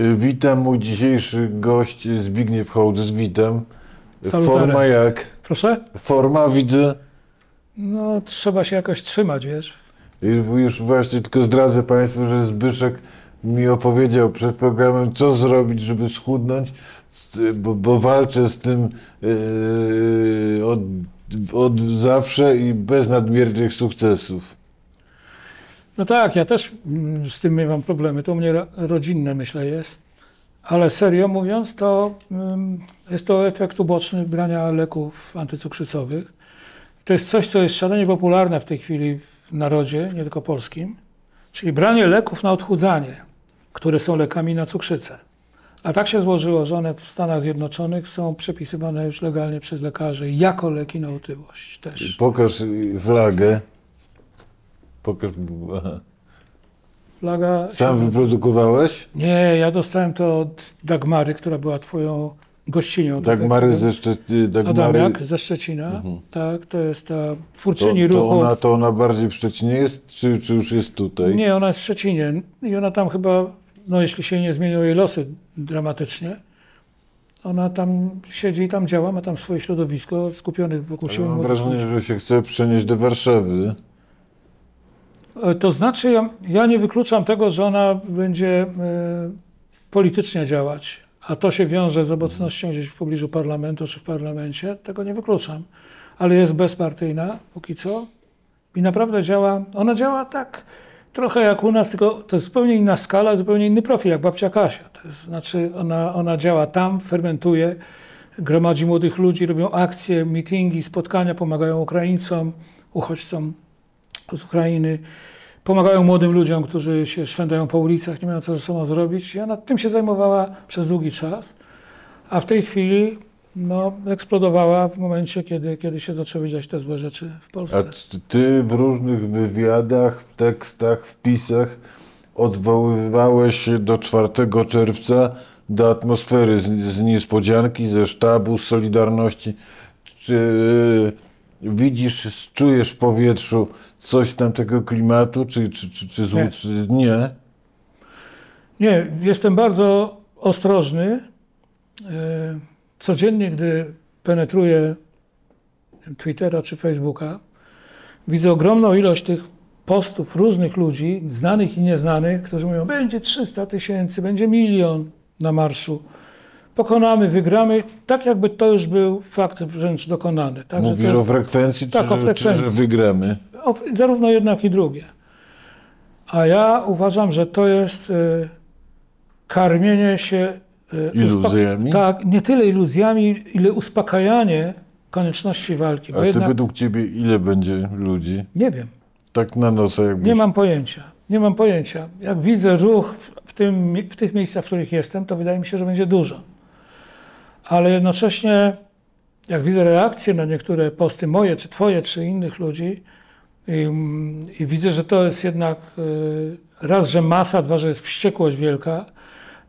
Y, Witam, mój dzisiejszy gość Zbigniew Hołdys, witam. Salutare. Forma jak? Proszę? Forma widzę. No, trzeba się jakoś trzymać, wiesz. I Już właśnie tylko zdradzę Państwu, że Zbyszek mi opowiedział przed programem, co zrobić, żeby schudnąć, bo, bo walczę z tym yy, od, od zawsze i bez nadmiernych sukcesów. No tak, ja też mm, z tym miewam problemy. To u mnie ro- rodzinne, myślę, jest. Ale serio mówiąc, to mm, jest to efekt uboczny brania leków antycukrzycowych. To jest coś, co jest szalenie popularne w tej chwili w narodzie, nie tylko polskim, czyli branie leków na odchudzanie, które są lekami na cukrzycę. A tak się złożyło, że one w Stanach Zjednoczonych są przepisywane już legalnie przez lekarzy jako leki na otyłość też. Pokaż flagę. Pokaż. aha. Flaga Sam wyprodukowałeś? Nie, ja dostałem to od Dagmary, która była twoją gościnią. Dagmary ze Szczeciny. Dagmary, Adamiak ze Szczecina. Tak, to jest ta to, twórczyni to, ruchu. ona, to ona bardziej w Szczecinie jest, czy, czy już jest tutaj? Nie, ona jest w Szczecinie i ona tam chyba, no jeśli się nie zmienią jej losy dramatycznie, ona tam siedzi i tam działa, ma tam swoje środowisko skupionych wokół siebie. Mam młodych wrażenie, że się chce przenieść do Warszawy. E, To znaczy, ja, ja nie wykluczam tego, że ona będzie e, politycznie działać, a to się wiąże z obecnością gdzieś w pobliżu parlamentu czy w parlamencie, tego nie wykluczam. Ale jest bezpartyjna póki co i naprawdę działa. Ona działa tak trochę jak u nas, tylko to jest zupełnie inna skala, zupełnie inny profil, jak babcia Kasia. To jest, znaczy, ona, ona działa tam, fermentuje, gromadzi młodych ludzi, robią akcje, meetingi, spotkania, pomagają Ukraińcom, uchodźcom z Ukrainy. Pomagają młodym ludziom, którzy się szwędają po ulicach, nie mają co ze sobą zrobić. Ja nad tym się zajmowała przez długi czas, a w tej chwili no, eksplodowała w momencie, kiedy, kiedy się zaczęły dziać te złe rzeczy w A Polsce. t- ty w różnych wywiadach, w tekstach, wpisach odwoływałeś się do 4 czerwca, do atmosfery z, z niespodzianki, ze sztabu, z Solidarności. Czy widzisz, czujesz w powietrzu coś tam tego klimatu, czy, czy, czy, czy, złu- Nie. czy nie? Nie, jestem bardzo ostrożny. E, Codziennie, gdy penetruję Twittera czy Facebooka, widzę ogromną ilość tych postów różnych ludzi, znanych i nieznanych, którzy mówią, będzie 300 tysięcy, będzie milion na marszu. Pokonamy, wygramy, tak jakby to już był fakt wręcz dokonany. Także Mówisz o frekwencji, Tak, czy, o że- czy frekwencji. że wygramy? o, zarówno jednak i drugie. A ja uważam, że to jest e, karmienie się e, Iluzjami? tak, nie tyle iluzjami, ile uspokajanie konieczności walki. A Bo ty jednak według ciebie ile będzie ludzi? nie wiem, Tak na nosa jakbyś... nie mam pojęcia. Nie mam pojęcia. Jak widzę ruch w, tym, w tych miejscach, w których jestem, to wydaje mi się, że będzie dużo. Ale jednocześnie, jak widzę reakcje na niektóre posty moje, czy twoje, czy innych ludzi, i, i widzę, że to jest jednak y, raz, że masa, dwa, że jest wściekłość wielka.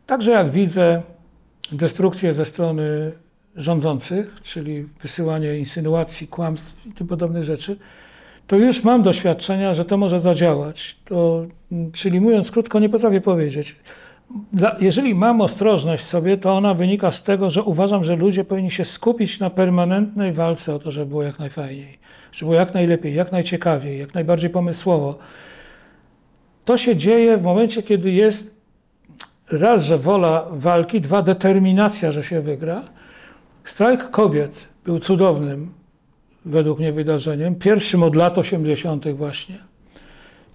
Także jak widzę destrukcję ze strony rządzących, czyli wysyłanie insynuacji, kłamstw i tym podobnych rzeczy, to już mam doświadczenia, że to może zadziałać. To, mm, czyli mówiąc krótko, nie potrafię powiedzieć. Jeżeli mam ostrożność w sobie, to ona wynika z tego, że uważam, że ludzie powinni się skupić na permanentnej walce o to, żeby było jak najfajniej, żeby było jak najlepiej, jak najciekawiej, jak najbardziej pomysłowo. To się dzieje w momencie, kiedy jest raz, że wola walki, dwa, determinacja, że się wygra. Strajk kobiet był cudownym według mnie wydarzeniem, pierwszym od lat 80. właśnie,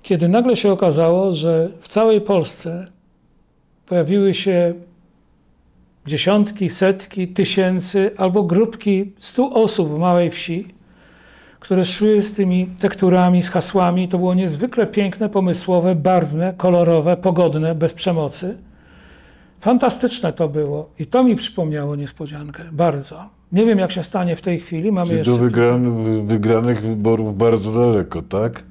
kiedy nagle się okazało, że w całej Polsce pojawiły się dziesiątki, setki, tysięcy albo grupki stu osób w małej wsi, które szły z tymi tekturami, z hasłami. To było niezwykle piękne, pomysłowe, barwne, kolorowe, pogodne, bez przemocy. Fantastyczne to było i to mi przypomniało niespodziankę, bardzo. Nie wiem, jak się stanie w tej chwili. Mamy Czyli jeszcze... do wygranych, wygranych wyborów bardzo daleko, tak?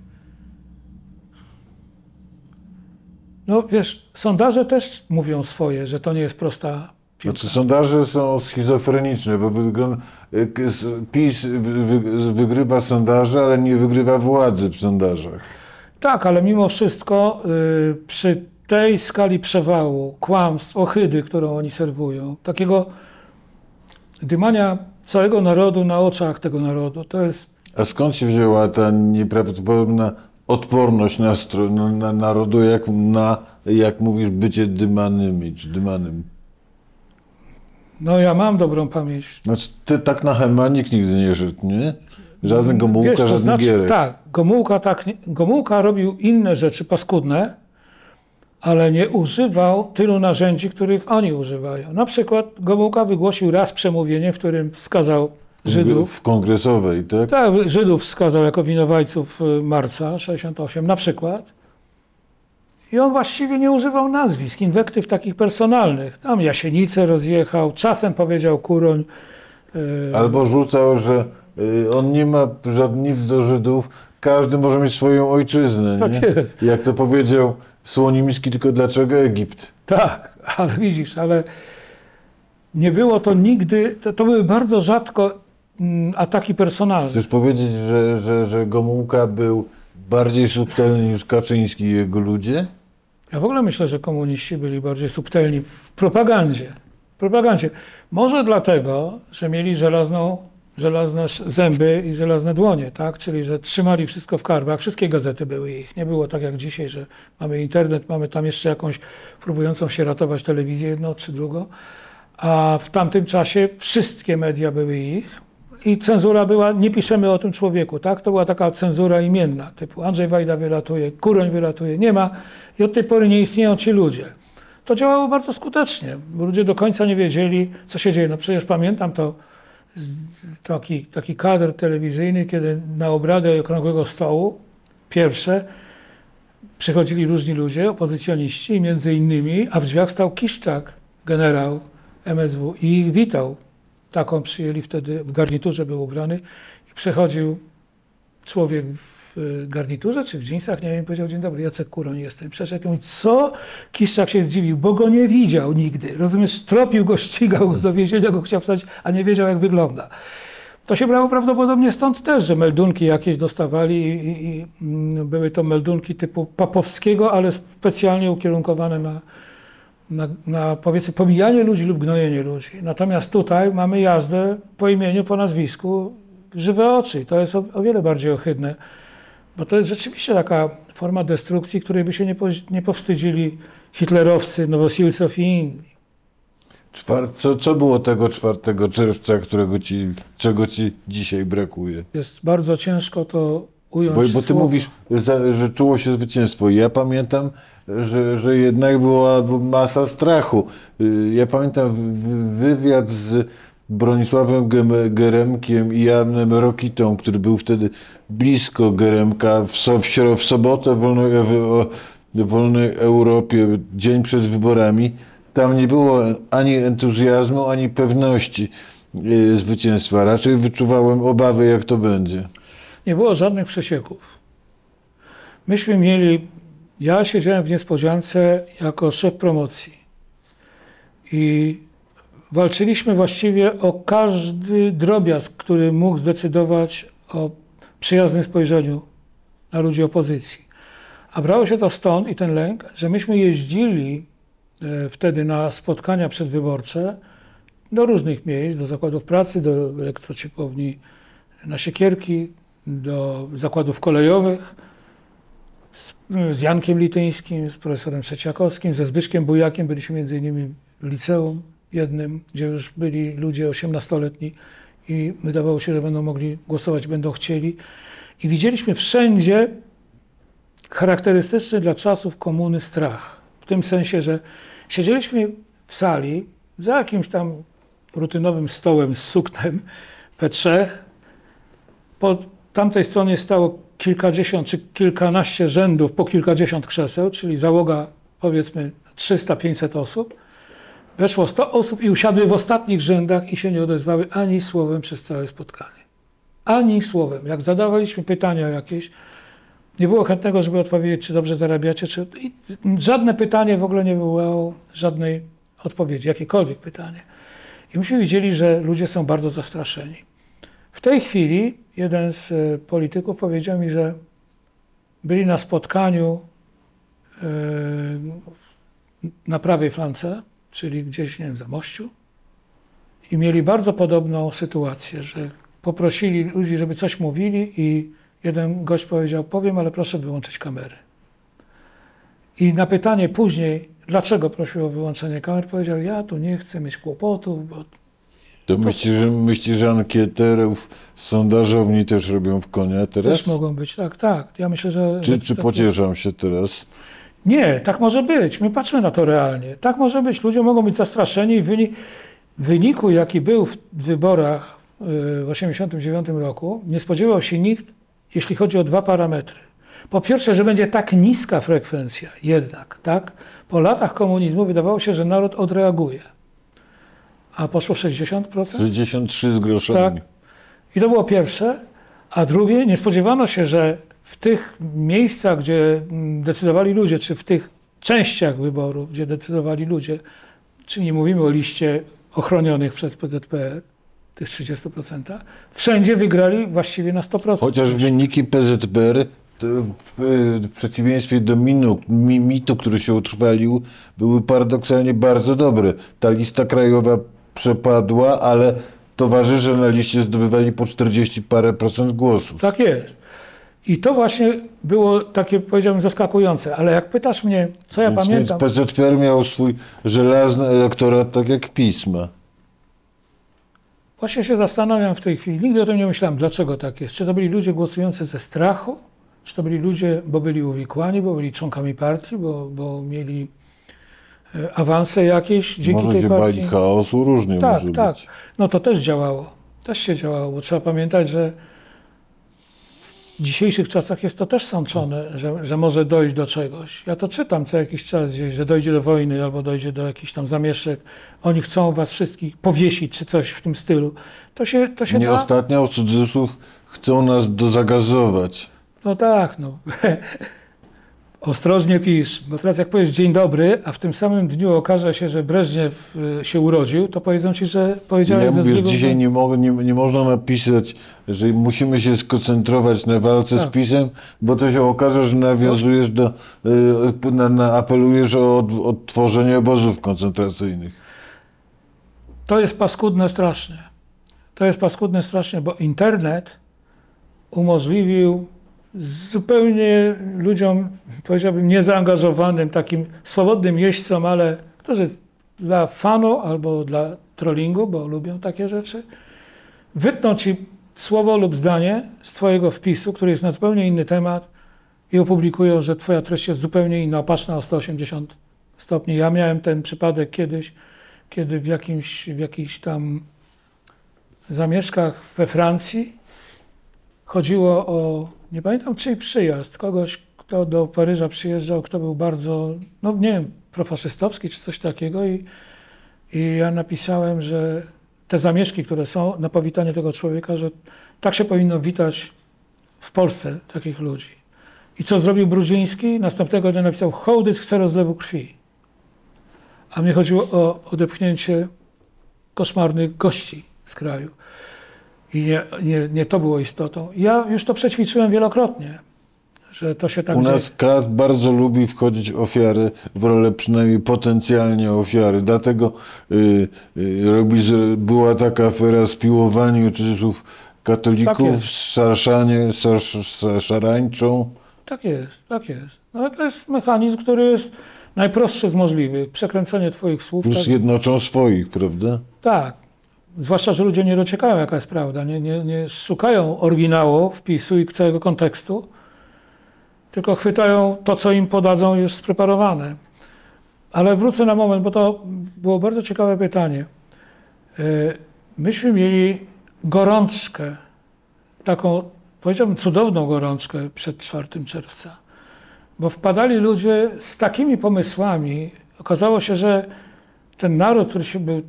No wiesz, sondaże też mówią swoje, że to nie jest prosta piłka. Znaczy sondaże są schizofreniczne, bo y, PiS wy- wy- wygrywa sondaże, ale nie wygrywa władzy w sondażach. Tak, ale mimo wszystko y, przy tej skali przewału, kłamstw, ohydy, którą oni serwują, takiego dymania całego narodu na oczach tego narodu, to jest A skąd się wzięła ta nieprawdopodobna odporność nastro- na, na narodu, jak na, jak mówisz, bycie dymanymi czy dymanym? No ja mam dobrą pamięć. Znaczy, ty tak na Hema nikt nigdy nie szedł, nie? Żadnego Gomułka, Wiesz, to żadnych znaczy, gierek. tak, Gomułka, tak, Gomułka robił inne rzeczy paskudne, ale nie używał tylu narzędzi, których oni używają. Na przykład Gomułka wygłosił raz przemówienie, w którym wskazał Żydów, W kongresowej, tak? tak, Żydów wskazał jako winowajców y, marca 68 na przykład. I on właściwie nie używał nazwisk, inwektyw takich personalnych. Tam Jasienicę rozjechał, czasem powiedział Kuroń. y, Albo rzucał, że y, on nie ma żadnych nic do Żydów, każdy może mieć swoją ojczyznę, Tak nie? jest. Jak to powiedział Słonimski, tylko dlaczego Egipt? Tak, ale widzisz, ale nie było to nigdy, to, to były bardzo rzadko ataki personalne. Chcesz powiedzieć, że, że, że Gomułka był bardziej subtelny niż Kaczyński i jego ludzie? Ja w ogóle myślę, że komuniści byli bardziej subtelni w propagandzie. W propagandzie. Może dlatego, że mieli żelazną, żelazne zęby i żelazne dłonie, tak? Czyli, że trzymali wszystko w karbach. Wszystkie gazety były ich. Nie było tak jak dzisiaj, że mamy internet, mamy tam jeszcze jakąś próbującą się ratować telewizję jedną czy drugą. A w tamtym czasie wszystkie media były ich. I cenzura była, nie piszemy o tym człowieku, tak? To była taka cenzura imienna, typu Andrzej Wajda wylatuje, Kuroń wylatuje, nie ma. I od tej pory nie istnieją ci ludzie. To działało bardzo skutecznie, bo ludzie do końca nie wiedzieli, co się dzieje. No przecież pamiętam to, taki, taki kadr telewizyjny, kiedy na obrady Okrągłego Stołu, pierwsze, przychodzili różni ludzie, opozycjoniści, między innymi, a w drzwiach stał Kiszczak, generał MSW i ich witał. Taką przyjęli wtedy, w garniturze był ubrany i przechodził człowiek w y, garniturze czy w dżinsach, nie wiem, powiedział, dzień dobry, Jacek Kuroń jestem. Przeszedł i co? Kiszczak się zdziwił, bo go nie widział nigdy. Rozumiesz, tropił go, ścigał go do więzienia, go chciał wstać, a nie wiedział, jak wygląda. To się brało prawdopodobnie stąd też, że meldunki jakieś dostawali i, i, i mm, były to meldunki typu papowskiego, ale specjalnie ukierunkowane na, na, na powiedzmy pomijanie ludzi lub gnojenie ludzi. Natomiast tutaj mamy jazdę po imieniu, po nazwisku w żywe oczy. To jest o, o wiele bardziej ohydne, bo to jest rzeczywiście taka forma destrukcji, której by się nie, po, nie powstydzili hitlerowcy, Nowosilcow i inni. Czwar- co, co było tego 4 czerwca, którego ci, czego ci dzisiaj brakuje? Jest bardzo ciężko to ująć. Bo, bo ty mówisz, że czuło się zwycięstwo. Ja pamiętam, że, że jednak była masa strachu. Ja pamiętam wywiad z Bronisławem Geremkiem i Janem Rokitą, który był wtedy blisko Geremka w, so, w, sobotę w wolnej, w wolnej Europie, dzień przed wyborami. Tam nie było ani entuzjazmu, ani pewności y, zwycięstwa. Raczej wyczuwałem obawy, jak to będzie. Nie było żadnych przesieków. Myśmy mieli, ja siedziałem w niespodziance jako szef promocji i walczyliśmy właściwie o każdy drobiazg, który mógł zdecydować o przyjaznym spojrzeniu na ludzi opozycji. A brało się to stąd i ten lęk, że myśmy jeździli e, wtedy na spotkania przedwyborcze do różnych miejsc, do zakładów pracy, do elektrociepłowni na Siekierki, do zakładów kolejowych z, z Jankiem Lityńskim, z profesorem Trzeciakowskim, ze Zbyszkiem Bujakiem. Byliśmy między innymi w liceum jednym, gdzie już byli ludzie 18-letni i wydawało się, że będą mogli głosować, będą chcieli. I widzieliśmy wszędzie charakterystyczny dla czasów komuny strach. W tym sensie, że siedzieliśmy w sali za jakimś tam rutynowym stołem z suknem P3, po tamtej stronie stało kilkadziesiąt czy kilkanaście rzędów po kilkadziesiąt krzeseł, czyli załoga powiedzmy 300-500 osób. Weszło 100 osób i usiadły w ostatnich rzędach i się nie odezwały ani słowem przez całe spotkanie. Ani słowem. Jak zadawaliśmy pytania jakieś, nie było chętnego, żeby odpowiedzieć, czy dobrze zarabiacie, czy... I żadne pytanie w ogóle nie wywołało żadnej odpowiedzi, jakiekolwiek pytanie. I myśmy widzieli, że ludzie są bardzo zastraszeni. W tej chwili jeden z e, polityków powiedział mi, że byli na spotkaniu na prawej flance, czyli gdzieś, nie wiem, za mościu. I mieli bardzo podobną sytuację, że poprosili ludzi, żeby coś mówili i jeden gość powiedział, powiem, ale proszę wyłączyć kamery. I na pytanie później, dlaczego prosił o wyłączenie kamer, powiedział, ja tu nie chcę mieć kłopotów, bo To myślisz, że, myślisz, że ankieterów, sondażowni też robią w konia teraz? też mogą być, tak, tak. Ja myślę, że... Czy, że czy tak pocieszam się teraz? Nie, tak może być. My patrzmy na to realnie. Tak może być. Ludzie mogą być zastraszeni i wyniku, jaki był w wyborach y, w 1989 roku, nie spodziewał się nikt, jeśli chodzi o dwa parametry. Po pierwsze, że będzie tak niska frekwencja, jednak, tak? Po latach komunizmu wydawało się, że naród odreaguje. A poszło 60%? 63 z groszami. Tak. I to było pierwsze. A drugie, nie spodziewano się, że w tych miejscach, gdzie mm, decydowali ludzie, czy w tych częściach wyborów, gdzie decydowali ludzie, czyli nie mówimy o liście ochronionych przez PZPR, tych 30%, wszędzie wygrali właściwie na 100%. Chociaż wyniki PZPR w, przeciwieństwie do minu, mi, mitu, który się utrwalił, były paradoksalnie bardzo dobre. Ta lista krajowa przepadła, ale towarzysze na liście zdobywali po 40 parę procent głosów. Tak jest. I to właśnie było takie, powiedziałbym, zaskakujące. Ale jak pytasz mnie, co ja Więc, więc pamiętam... PZPR miał swój żelazny elektorat, tak jak pisma. Właśnie się zastanawiam w tej chwili, nigdy o tym nie myślałem, dlaczego tak jest. Czy to byli ludzie głosujący ze strachu? Czy to byli ludzie, bo byli uwikłani, bo byli członkami partii, bo, bo mieli awanse jakieś dzięki Może tej się partii? bali chaosu, różnie Tak, może tak. być. No to też działało. Też się działało, bo trzeba pamiętać, że w dzisiejszych czasach jest to też sączone, że, że może dojść do czegoś. Ja to czytam co jakiś czas gdzieś, że dojdzie do wojny albo dojdzie do jakichś tam zamieszek. Oni chcą was wszystkich powiesić czy coś w tym stylu. To się, to się Nie da. ostatnio cudzysłów chcą nas dozagazować. No tak, no. Ostrożnie pisz, bo teraz jak powiesz dzień dobry, a w tym samym dniu okaże się, że Breżniew y, się urodził, to powiedzą ci, że powiedziałeś Ja ze złego dzisiaj nie, mo- nie, nie można napisać, że musimy się skoncentrować na walce z Tak. PiSem, bo to się okaże, że nawiązujesz do, y, na, na, apelujesz o od, odtworzenie obozów koncentracyjnych. To jest paskudne strasznie. To jest paskudne strasznie, bo internet umożliwił zupełnie ludziom, powiedziałbym, niezaangażowanym, takim swobodnym jeźdźcom, ale którzy dla fanu albo dla trollingu, bo lubią takie rzeczy, wytną ci słowo lub zdanie z twojego wpisu, który jest na zupełnie inny temat i opublikują, że twoja treść jest zupełnie inna, opatrzna o 180 stopni. Ja miałem ten przypadek kiedyś, kiedy w jakimś, w jakichś tam zamieszkach we Francji chodziło o, nie pamiętam czyj przyjazd, kogoś, kto do Paryża przyjeżdżał, kto był bardzo, no nie wiem, profaszystowski czy coś takiego i, i ja napisałem, że te zamieszki, które są na powitanie tego człowieka, że tak się powinno witać w Polsce takich ludzi. I co zrobił Brudziński? Następnego dnia napisał, hołdyc chce rozlewu krwi. A mnie chodziło o odepchnięcie koszmarnych gości z kraju. I nie, nie, nie to było istotą. Ja już to przećwiczyłem wielokrotnie, że to się tak U dzieje. nas kat bardzo lubi wchodzić ofiary w rolę przynajmniej potencjalnie ofiary. Dlatego y, y, robi, że była taka afera z piłowaniem cudzysłów Tak katolików, jest. z szarszanie, szar, szar, szarańczą. Tak jest, tak jest. No, to jest mechanizm, który jest najprostszy z możliwych. Przekręcenie twoich słów. Plus Tak, jednoczą swoich, prawda? tak. Zwłaszcza, że ludzie nie dociekają, jaka jest prawda. Nie, nie, nie szukają oryginału, wpisu i całego kontekstu, tylko chwytają to, co im podadzą już spreparowane. Ale wrócę na moment, bo to było bardzo ciekawe pytanie. Y, Myśmy mieli gorączkę, taką, powiedziałbym, cudowną gorączkę przed 4 czerwca, bo wpadali ludzie z takimi pomysłami. Okazało się, że ten naród, który się był,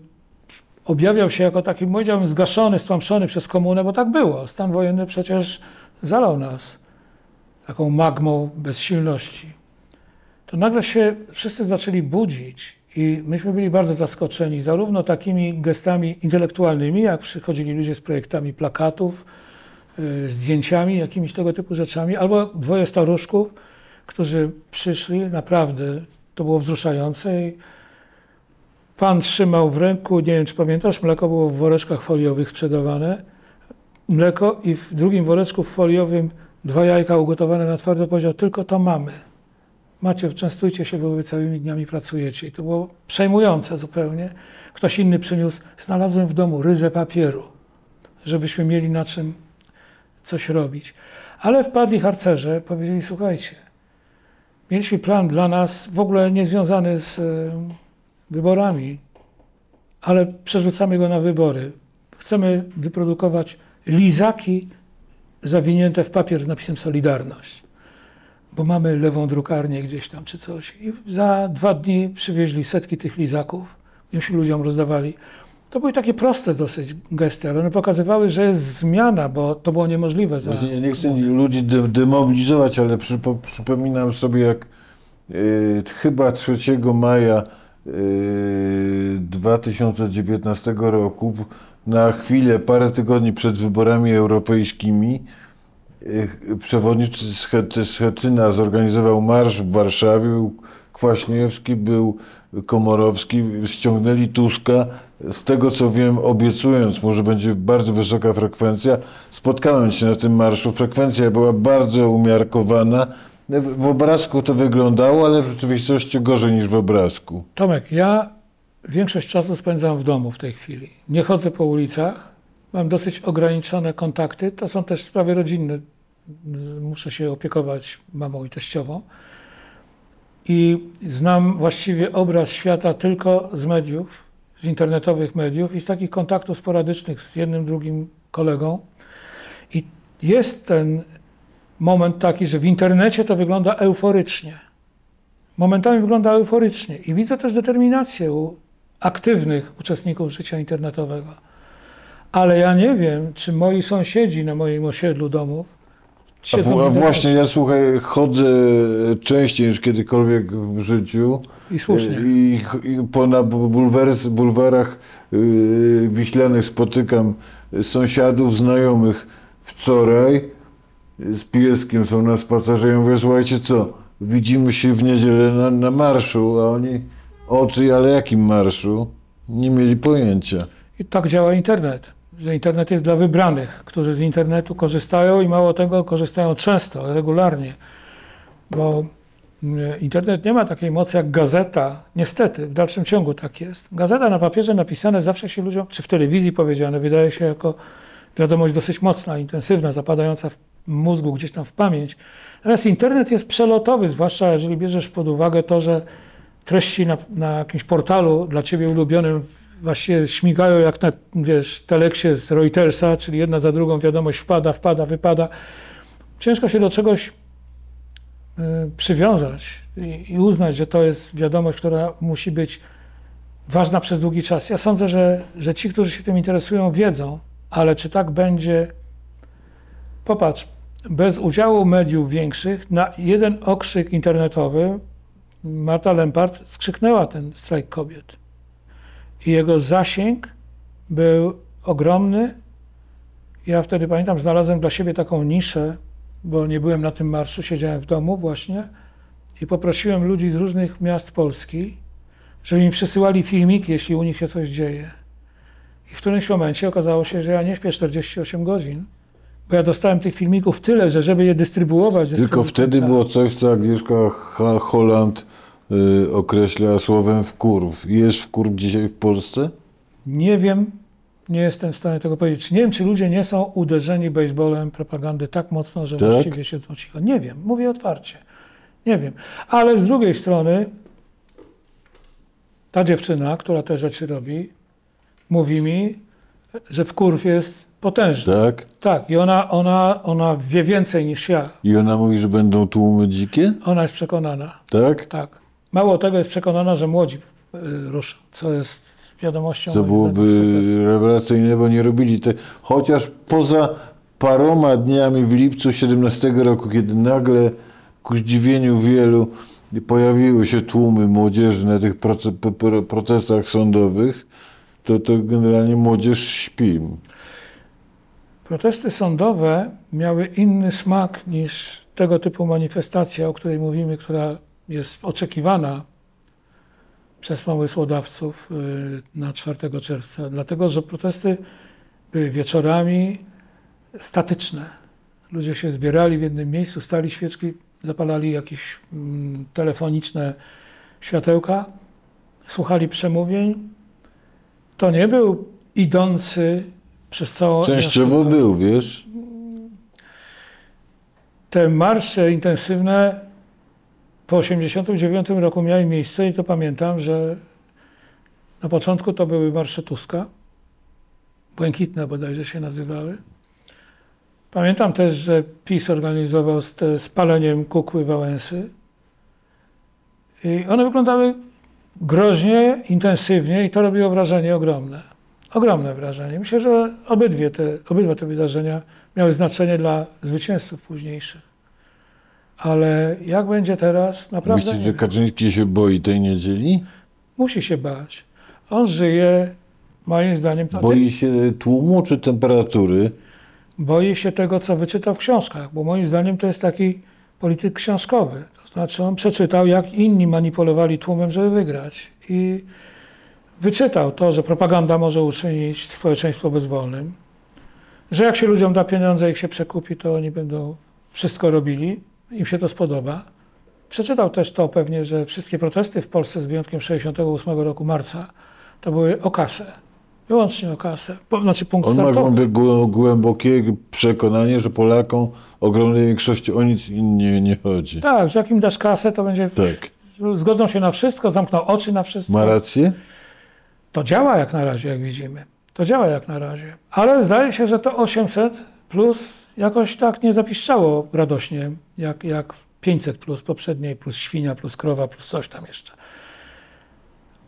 objawiał się jako taki, powiedziałbym, zgaszony, stłamszony przez komunę, bo tak było. Stan wojenny przecież zalał nas taką magmą bezsilności. To nagle się wszyscy zaczęli budzić i myśmy byli bardzo zaskoczeni zarówno takimi gestami intelektualnymi, jak przychodzili ludzie z projektami plakatów, y, zdjęciami, jakimiś tego typu rzeczami, albo dwoje staruszków, którzy przyszli, naprawdę to było wzruszające. Pan trzymał w ręku, nie wiem czy pamiętasz, mleko było w woreczkach foliowych sprzedawane. Mleko i w drugim woreczku foliowym dwa jajka ugotowane na twardo powiedział, tylko to mamy. Macie, częstujcie się, bo wy całymi dniami pracujecie. I to było przejmujące zupełnie. Ktoś inny przyniósł, znalazłem w domu ryzę papieru, żebyśmy mieli na czym coś robić. Ale wpadli harcerze, powiedzieli, słuchajcie, mieliśmy plan dla nas w ogóle niezwiązany z e, wyborami, ale przerzucamy go na wybory. Chcemy wyprodukować lizaki zawinięte w papier z napisem Solidarność, bo mamy lewą drukarnię gdzieś tam czy coś. I za dwa dni przywieźli setki tych lizaków, już ludziom rozdawali. To były takie proste dosyć gesty, ale one pokazywały, że jest zmiana, bo to było niemożliwe. Za... Właśnie ja nie chcę ludzi de- demobilizować, ale przypo, przypominam sobie, jak y, chyba 3 maja 2019 roku, na chwilę, parę tygodni przed wyborami europejskimi, y, przewodniczący Schet- Schetyna zorganizował marsz w Warszawie, był Kwaśniewski, był Komorowski, ściągnęli Tuska. Z tego co wiem, obiecując mu, że będzie bardzo wysoka frekwencja, spotkałem się na tym marszu. Frekwencja była bardzo umiarkowana. W, w obrazku to wyglądało, ale w rzeczywistości gorzej niż w obrazku. Tomek, ja większość czasu spędzam w domu w tej chwili. Nie chodzę po ulicach, mam dosyć ograniczone kontakty. To są też sprawy rodzinne. Muszę się opiekować mamą i teściową. I znam właściwie obraz świata tylko z mediów, z internetowych mediów i z takich kontaktów sporadycznych z jednym, drugim kolegą. I jest ten moment taki, że w internecie to wygląda euforycznie momentami wygląda euforycznie i widzę też determinację u aktywnych uczestników życia internetowego. Ale ja nie wiem, czy moi sąsiedzi na moim osiedlu domów A, siedzą w, w a właśnie ja słuchaj, chodzę częściej niż kiedykolwiek w życiu. I słusznie. I, i po na bulwers, bulwarach yy, wiślanych spotykam sąsiadów, znajomych wczoraj z pieskiem są na spacerze. Ja mówię, słuchajcie, co, widzimy się w niedzielę na, na marszu, a oni, oczy, ale jakim marszu? Nie mieli pojęcia. I tak działa internet. Że internet jest dla wybranych, którzy z internetu korzystają i mało tego, korzystają często, regularnie. Bo mm, internet nie ma takiej mocy jak gazeta. Niestety, w dalszym ciągu tak jest. Gazeta na papierze napisane zawsze się ludziom, czy w telewizji powiedziane, wydaje się jako wiadomość dosyć mocna, intensywna, zapadająca w mózgu gdzieś tam w pamięć. Natomiast internet jest przelotowy, zwłaszcza jeżeli bierzesz pod uwagę to, że treści na, na jakimś portalu dla ciebie ulubionym właściwie śmigają jak na, wiesz, teleksie z Reutersa, czyli jedna za drugą wiadomość wpada, wpada, wypada. Ciężko się do czegoś y, przywiązać i, i uznać, że to jest wiadomość, która musi być ważna przez długi czas. Ja sądzę, że, że ci, którzy się tym interesują, wiedzą, ale czy tak będzie? Popatrz, bez udziału mediów większych na jeden okrzyk internetowy Marta Lempart skrzyknęła ten strajk kobiet. I jego zasięg był ogromny. Ja wtedy pamiętam, znalazłem dla siebie taką niszę, bo nie byłem na tym marszu, siedziałem w domu właśnie i poprosiłem ludzi z różnych miast Polski, żeby mi przysyłali filmiki, jeśli u nich się coś dzieje. I w którymś momencie okazało się, że ja nie śpię 48 godzin, bo ja dostałem tych filmików tyle, że żeby je dystrybuować... Tylko wtedy konta- było coś, co Agnieszka Ho- Holland y, określa słowem wkurw. Jest wkurw dzisiaj w Polsce? Nie wiem, nie jestem w stanie tego powiedzieć. Nie wiem, czy ludzie nie są uderzeni baseballem propagandy tak mocno, że Tak? właściwie siedzą cicho. Nie wiem, mówię otwarcie. Nie wiem. Ale z drugiej strony ta dziewczyna, która te rzeczy robi, mówi mi, że wkurw jest potężny. Tak? Tak, i ona, ona, ona wie więcej niż ja. I ona mówi, że będą tłumy dzikie? Ona jest przekonana. Tak? Tak. Mało tego jest przekonana, że młodzi y, ruszą, co jest wiadomością. Co byłoby rewelacyjne, bo nie robili te. Chociaż poza paroma dniami w lipcu 17 roku, kiedy nagle ku zdziwieniu wielu pojawiły się tłumy młodzieży na tych protestach sądowych, to, to generalnie młodzież śpi. Protesty sądowe miały inny smak niż tego typu manifestacja, o której mówimy, która jest oczekiwana przez pomysłodawców y, na 4 czerwca, dlatego że protesty były wieczorami statyczne. Ludzie się zbierali w jednym miejscu, stali świeczki, zapalali jakieś mm, telefoniczne światełka, słuchali przemówień. To nie był idący przez całą. Częściowo miasto- był, wiesz? Te marsze intensywne po 1989 roku miały miejsce i to pamiętam, że na początku to były marsze Tuska, błękitne bodajże się nazywały. Pamiętam też, że PiS organizował z te spaleniem kukły Wałęsy. I one wyglądały groźnie, intensywnie i to robiło wrażenie ogromne. Ogromne wrażenie. Myślę, że obydwie te, obydwa te wydarzenia miały znaczenie dla zwycięzców późniejszych. Ale jak będzie teraz, naprawdę Myślisz, nie że. Kaczyński się boi tej niedzieli? musi się bać. On żyje, moim zdaniem, Boi się tłumu czy temperatury? boi się tego, co wyczytał w książkach, bo moim zdaniem to jest taki polityk książkowy. To znaczy on przeczytał, jak inni manipulowali tłumem, żeby wygrać. I wyczytał to, że propaganda może uczynić społeczeństwo bezwolnym, że jak się ludziom da pieniądze, ich się przekupi, to oni będą wszystko robili, im się to spodoba. Przeczytał też to pewnie, że wszystkie protesty w Polsce z wyjątkiem 68 roku marca to były o kasę. Wyłącznie o kasę. Po, znaczy punkt On ma startowy. głę- głębokie przekonanie, że Polakom ogromnej większości o nic innie nie chodzi. Tak, że jak im dasz kasę, to będzie. Tak. Zgodzą się na wszystko, zamkną oczy na wszystko. Ma rację? To działa jak na razie, jak widzimy. To działa jak na razie. Ale zdaje się, że to 800 plus jakoś tak nie zapiszczało radośnie, jak, jak 500 plus poprzedniej, plus świnia, plus krowa, plus coś tam jeszcze.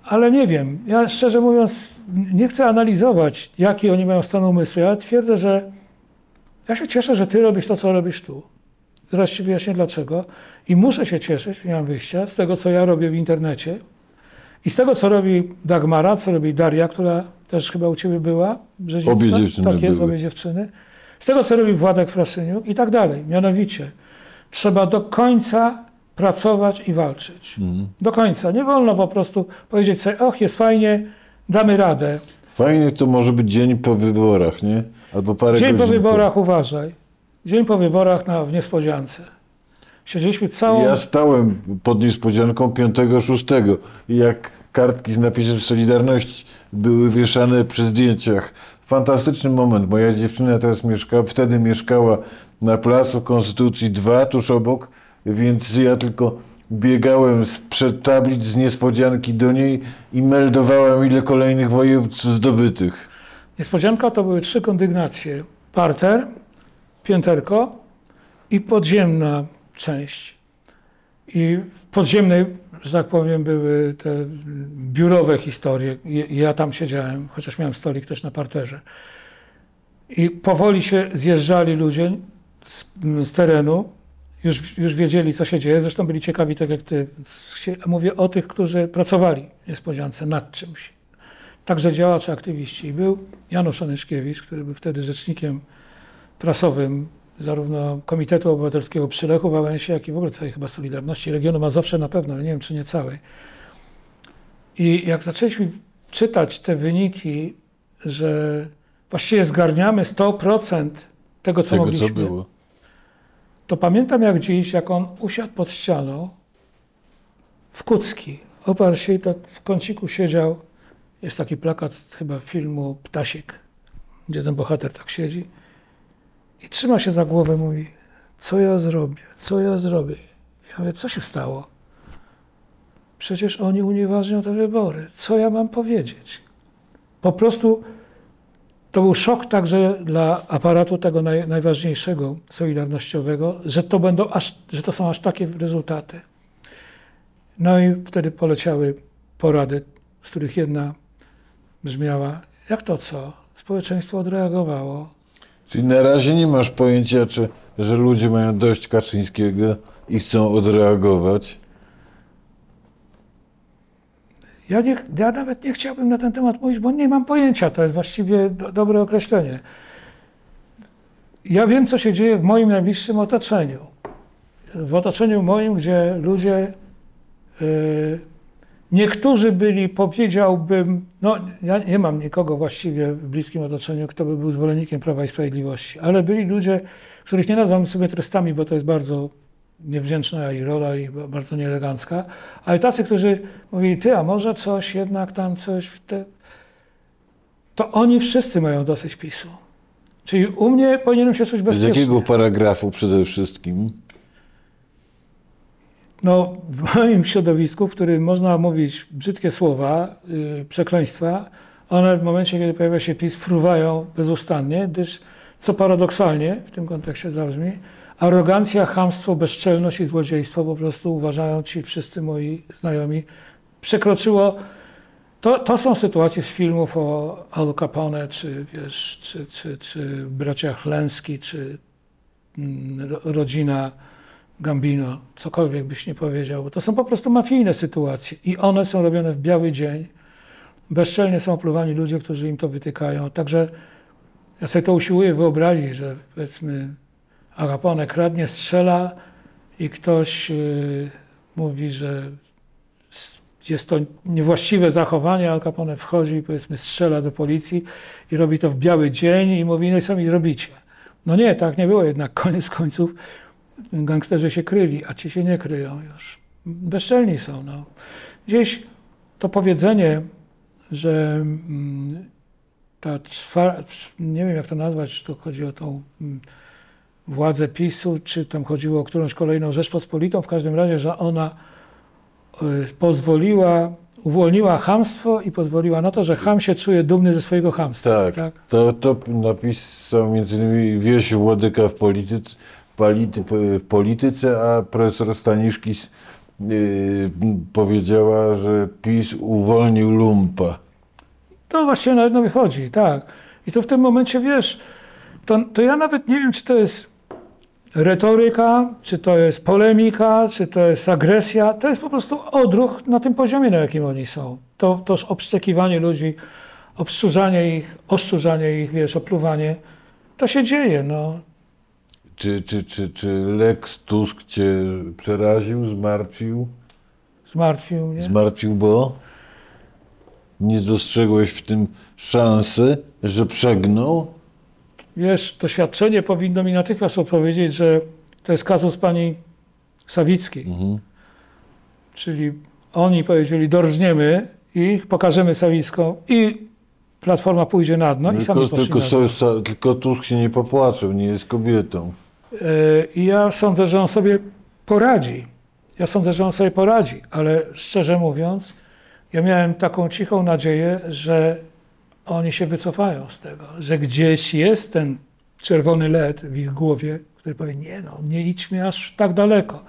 Ale nie wiem. Ja szczerze mówiąc nie chcę analizować, jaki oni mają stan umysłu. Ja twierdzę, że ja się cieszę, że ty robisz to, co robisz tu. Zaraz ci wyjaśnię dlaczego. I muszę się cieszyć, nie mam wyjścia, z tego, co ja robię w internecie, i z tego, co robi Dagmara, co robi Daria, która też chyba u ciebie była, Brzezińska. Obie dziewczyny Tak jest, były. obie dziewczyny. Z tego, co robi Władek Frasyniuk i tak dalej. Mianowicie, trzeba do końca pracować i walczyć. Mhm. Do końca. Nie wolno po prostu powiedzieć sobie, och, jest fajnie, damy radę. Fajnie to może być dzień po wyborach, nie? Albo parę Dzień po wyborach, uważaj. Dzień po wyborach na, w niespodziance. Siedzieliśmy całą... Ja stałem pod niespodzianką 5-6 i jak kartki z napisem Solidarności były wieszane przy zdjęciach. Fantastyczny moment. Moja dziewczyna teraz mieszka, wtedy mieszkała na Placu Konstytucji 2, tuż obok, więc ja tylko biegałem sprzed tablic z niespodzianki do niej i meldowałem, ile kolejnych województw zdobytych. Niespodzianka to były trzy kondygnacje. Parter, pięterko i podziemna część. I podziemnej, że tak powiem, były te biurowe historie. Ja tam siedziałem, chociaż miałem stolik też na parterze. I powoli się zjeżdżali ludzie z, z terenu. Już, już wiedzieli, co się dzieje. Zresztą byli ciekawi, tak jak ty. Mówię o tych, którzy pracowali niespodziance nad czymś także działacze, aktywiści. I był Janusz Onyszkiewicz, który był wtedy rzecznikiem prasowym zarówno Komitetu Obywatelskiego przy Lechu Wałęsie, jak i w ogóle całej chyba Solidarności, regionu Mazowsze na pewno, ale nie wiem, czy nie całej. I jak zaczęliśmy czytać te wyniki, że właściwie zgarniamy 100% tego, co Tego, mogliśmy, co było. to pamiętam jak dziś, jak on usiadł pod ścianą w Kucki. Oparł się i tak w kąciku siedział. Jest taki plakat chyba filmu Ptasiek, gdzie ten bohater tak siedzi i trzyma się za głowę, mówi, co ja zrobię, co ja zrobię. Ja mówię, co się stało? Przecież oni unieważnią te wybory. Co ja mam powiedzieć? Po prostu to był szok także dla aparatu tego naj, najważniejszego, solidarnościowego, że to, będą aż, że to są aż takie rezultaty. No i wtedy poleciały porady, z których jedna brzmiała, jak to co? Społeczeństwo odreagowało. Czyli na razie nie masz pojęcia, czy, że ludzie mają dość Kaczyńskiego i chcą odreagować. Ja, nie, ja nawet nie chciałbym na ten temat mówić, bo nie mam pojęcia. To jest właściwie do, dobre określenie. ja wiem, co się dzieje w moim najbliższym otoczeniu. W otoczeniu moim, gdzie ludzie, y, niektórzy byli, powiedziałbym, no ja nie mam nikogo właściwie w bliskim otoczeniu, kto by był zwolennikiem Prawa i Sprawiedliwości, ale byli ludzie, których nie nazywam sobie trestami, bo to jest bardzo niewdzięczna i rola i ba- bardzo nieelegancka, ale tacy, którzy mówili, ty, a może coś, jednak tam coś, w te... to oni wszyscy mają dosyć PiSu. Czyli u mnie powinienem się czuć Z bezpiecznie. jakiego paragrafu przede wszystkim? No, w moim środowisku, w którym można mówić brzydkie słowa, yy, przekleństwa, one w momencie, kiedy pojawia się PiS, fruwają bezustannie, gdyż, co paradoksalnie w tym kontekście zabrzmi, arogancja, chamstwo, bezczelność i złodziejstwo po prostu uważają ci wszyscy moi znajomi, przekroczyło. To, to są sytuacje z filmów o Al Capone, czy, wiesz, czy, czy, czy bracia Chlęski, czy mm, ro- rodzina Gambino, cokolwiek byś nie powiedział, bo to są po prostu mafijne sytuacje i one są robione w biały dzień. Bezczelnie są opluwani ludzie, którzy im to wytykają. Także ja sobie to usiłuję wyobrazić, że powiedzmy Al Capone kradnie, strzela i ktoś yy, mówi, że jest to niewłaściwe zachowanie, Al Capone wchodzi i powiedzmy strzela do policji i robi to w biały dzień i mówi, no i co mi robicie? No nie, tak nie było jednak, koniec końców gangsterzy się kryli, a ci się nie kryją już. Bezczelni są. No. Gdzieś to powiedzenie, że mm, ta czwar... nie wiem jak to nazwać, czy to chodzi o tą mm, władzę PiSu, czy tam chodziło o którąś kolejną Rzeczpospolitą, w każdym razie, że ona y, pozwoliła, uwolniła chamstwo i pozwoliła na to, że ham się czuje dumny ze swojego chamstwa. Tak, To, to napisał między innymi Wieś Włodyka w polityce, polity, w polityce a profesor Staniszkis yy, powiedziała, że PiS uwolnił lumpa. To właśnie na jedno wychodzi, tak. I to w tym momencie, wiesz, to, to ja nawet nie wiem, czy to jest retoryka, czy to jest polemika, czy to jest agresja. To jest po prostu odruch na tym poziomie, na jakim oni są. To, to obszczekiwanie ludzi, obszczurzanie ich, oszczurzanie ich, wiesz, opluwanie. To się dzieje, no. Czy, czy, czy, czy Lex Tusk cię przeraził, zmartwił? Zmartwił mnie. Zmartwił, bo nie dostrzegłeś w tym szansy, że przegnął? Wiesz, doświadczenie powinno mi natychmiast odpowiedzieć, że to jest kazus pani Sawickiej. Czyli oni powiedzieli, dorżniemy ich, pokażemy Sawicką i Platforma pójdzie na dno i sami tylko, poszli tylko, na dno. tylko Tusk się nie popłaczył, nie jest kobietą. E, I ja sądzę, że on sobie poradzi. Ja sądzę, że on sobie poradzi, ale szczerze mówiąc, ja miałem taką cichą nadzieję, że oni się wycofają z tego, że gdzieś jest ten czerwony led w ich głowie, który powie, nie no, nie idźmy aż tak daleko.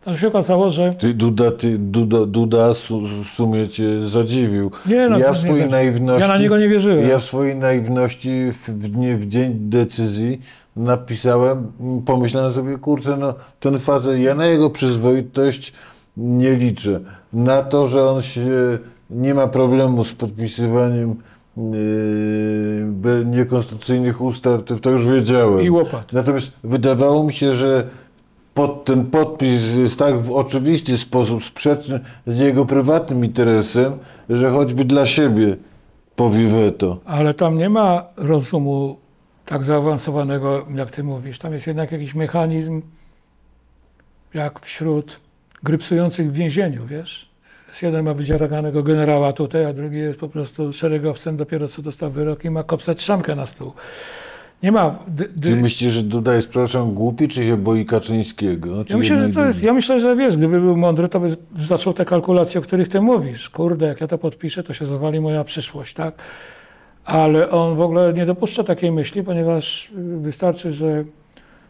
To się okazało, że Ty, Duda, ty, Duda, Duda su, w sumie cię zadziwił. nie no, ja w swojej naiwności... ja na niego nie wierzyłem. Ja w swojej naiwności w, w, w dzień decyzji napisałem, pomyślałem sobie, kurczę, no ten facet, ja na jego przyzwoitość nie liczę. Na to, że on się nie ma problemu z podpisywaniem yy, niekonstytucyjnych ustaw, to, to już wiedziałem. I łopat. Natomiast wydawało mi się, że pod, ten podpis jest tak w oczywisty sposób sprzeczny z jego prywatnym interesem, że choćby dla siebie powie weto. Ale tam nie ma rozumu tak zaawansowanego, jak ty mówisz. Tam jest jednak jakiś mechanizm, jak wśród grypsujących w więzieniu, wiesz? Jeden ma wydzieranego generała tutaj, a drugi jest po prostu szeregowcem, dopiero co dostał wyrok i ma kopsać szankę na stół. Nie ma... Czy myślisz, że Duda jest, przepraszam, głupi, czy się boi Kaczyńskiego? Czy Ja myślę, że to jest, ja myślę, że wiesz, gdyby był mądry, to by zaczął te kalkulacje, o których ty mówisz. Kurde, jak ja to podpiszę, to się zawali moja przyszłość, tak? Ale on w ogóle nie dopuszcza takiej myśli, ponieważ y, wystarczy, że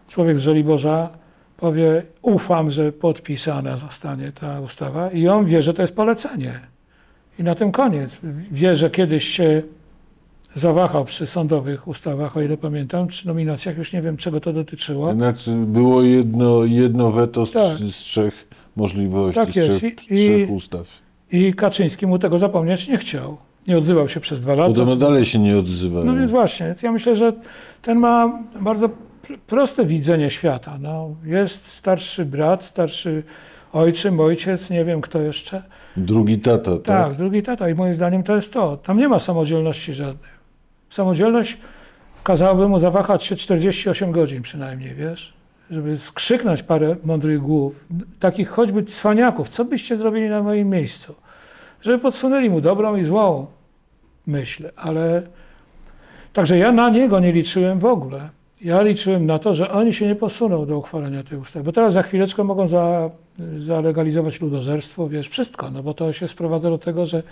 człowiek z Żoliborza powie, ufam, że podpisana zostanie ta ustawa i on wie, że to jest polecenie. I na tym koniec. Wie, że kiedyś się zawahał przy sądowych ustawach, o ile pamiętam, czy nominacjach, już nie wiem, czego to dotyczyło. Znaczy, było jedno, jedno weto z, Tak. z trzech możliwości, Tak z trzech, I- trzech ustaw. I Kaczyński mu tego zapomnieć nie chciał. Nie odzywał się przez dwa lata. Podobno dalej się nie odzywają. No więc właśnie, ja myślę, że ten ma bardzo pr- proste widzenie świata. No, jest starszy brat, starszy ojczym, ojciec, nie wiem kto jeszcze. Drugi tata, tak? Tak, drugi tata i moim zdaniem to jest to. Tam nie ma samodzielności żadnej. Samodzielność kazałaby mu zawahać się 48 godzin przynajmniej, wiesz? Żeby skrzyknąć parę mądrych głów, takich choćby cwaniaków, co byście zrobili na moim miejscu? Żeby podsunęli mu dobrą i złą myśl, ale... Także ja na niego nie liczyłem w ogóle. Ja liczyłem na to, że oni się nie posuną do uchwalenia tej ustawy, bo teraz za chwileczkę mogą za, zalegalizować ludożerstwo, wiesz, wszystko, no bo to się sprowadza do tego, że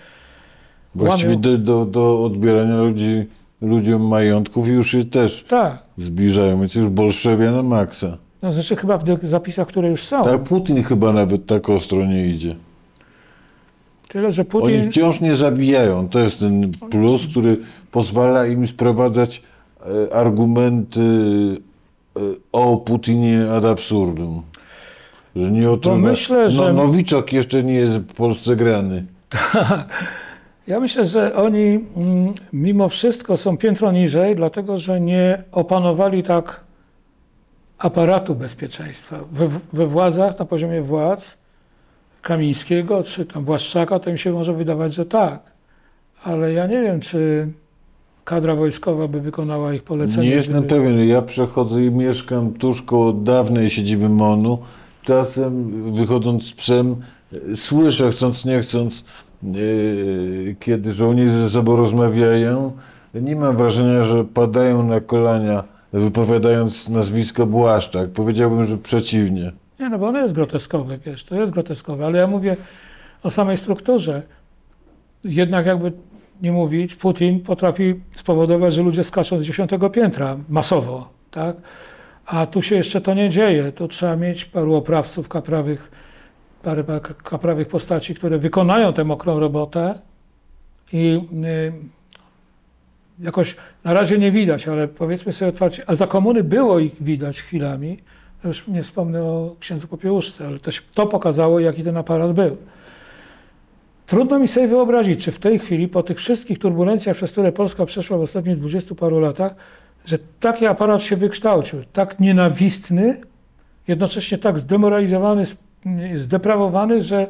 Właściwie do, do, do odbierania ludzi, ludziom majątków już się też tak, zbliżają, więc już bolszewia na maksa. no znaczy chyba w zapisach, które już są. Tak, Putin chyba nawet tak ostro nie idzie. Tyle, że Oni Putin... wciąż nie zabijają. To jest ten plus, który pozwala im sprowadzać e, argumenty e, o Putinie ad absurdum. Że nie otruwa... myślę, że- No, Nowiczok jeszcze nie jest w Polsce grany. Ja myślę, że oni mm, mimo wszystko są piętro niżej, dlatego że nie opanowali tak aparatu bezpieczeństwa. We, we władzach, na poziomie władz Kamińskiego czy tam Błaszczaka, to im się może wydawać, że tak. Ale ja nie wiem, czy kadra wojskowa by wykonała ich polecenie. Nie jestem gdyby- pewien. Ja przechodzę i mieszkam tuż koło dawnej siedziby MONU. Czasem wychodząc z psem słyszę, chcąc nie chcąc, e, kiedy żołnierze ze sobą rozmawiają. Nie mam wrażenia, że padają na kolania wypowiadając nazwisko Błaszczak. Powiedziałbym, że przeciwnie. Nie, no bo ono jest groteskowe, wiesz, to jest groteskowe, ale ja mówię o samej strukturze. Jednak jakby nie mówić, Putin potrafi spowodować, że ludzie skaczą z dziesiątego piętra masowo, tak? A tu się jeszcze to nie dzieje. Tu trzeba mieć paru oprawców kaprawych, parę kaprawych postaci, które wykonają tę mokrą robotę i y, jakoś na razie nie widać, ale powiedzmy sobie otwarcie, a za komuny było ich widać chwilami, już nie wspomnę o księdzu Popiełuszce, ale też to pokazało, jaki ten aparat był. Trudno mi sobie wyobrazić, czy w tej chwili, po tych wszystkich turbulencjach, przez które Polska przeszła w ostatnich dwudziestu paru latach, że taki aparat się wykształcił, tak nienawistny, jednocześnie tak zdemoralizowany, zdeprawowany, że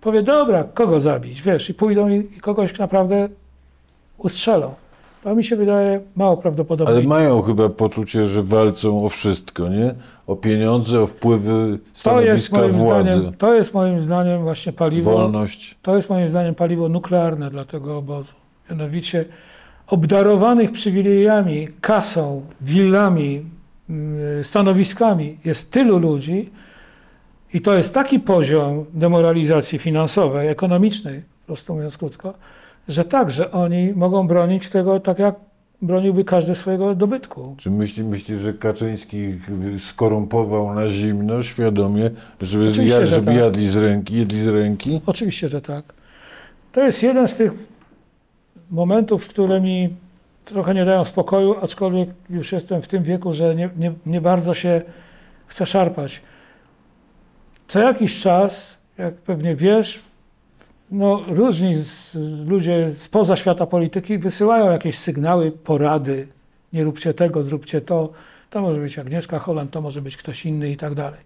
powie, dobra, kogo zabić, wiesz, i pójdą i, i kogoś naprawdę ustrzelą. To mi się wydaje mało prawdopodobne. Ale mają chyba poczucie, że walczą o wszystko, nie? O pieniądze, o wpływy, to jest, stanowiska władzy, zdaniem, to jest moim zdaniem właśnie paliwo. wolność. To jest moim zdaniem paliwo nuklearne dla tego obozu. Mianowicie obdarowanych przywilejami, kasą, willami, mm, stanowiskami jest tylu ludzi i to jest taki poziom demoralizacji finansowej, ekonomicznej, po prostu mówiąc krótko, że tak, że oni mogą bronić tego tak, jak broniłby każdy swojego dobytku. Czy myśli, myśli, że Kaczyński skorumpował na zimno, świadomie, żeby, Oczywiście, żeby tak. jadli z ręki, jedli z ręki? Oczywiście, że tak. To jest jeden z tych momentów, które mi trochę nie dają spokoju, aczkolwiek już jestem w tym wieku, że nie, nie, nie bardzo się chcę szarpać. Co jakiś czas, jak pewnie wiesz, no, różni z, ludzie spoza świata polityki wysyłają jakieś sygnały, porady. Nie róbcie tego, zróbcie to. To może być Agnieszka Holland, to może być ktoś inny i tak dalej.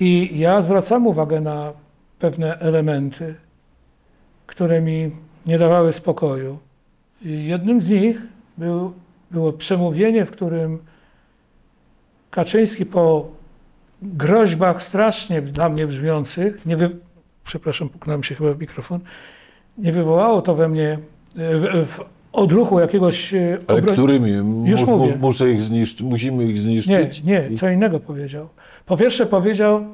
I ja zwracam uwagę na pewne elementy, które mi nie dawały spokoju. I jednym z nich był, było przemówienie, w którym Kaczyński po groźbach strasznie dla mnie brzmiących, nie przepraszam, puknąłem się chyba w mikrofon, nie wywołało to we mnie e, w, w odruchu jakiegoś e, Ale obro- którymi? Już Mu- mówię. muszę ich zniszczyć, musimy ich Nie, zniszczyć? nie, co innego powiedział. Po pierwsze powiedział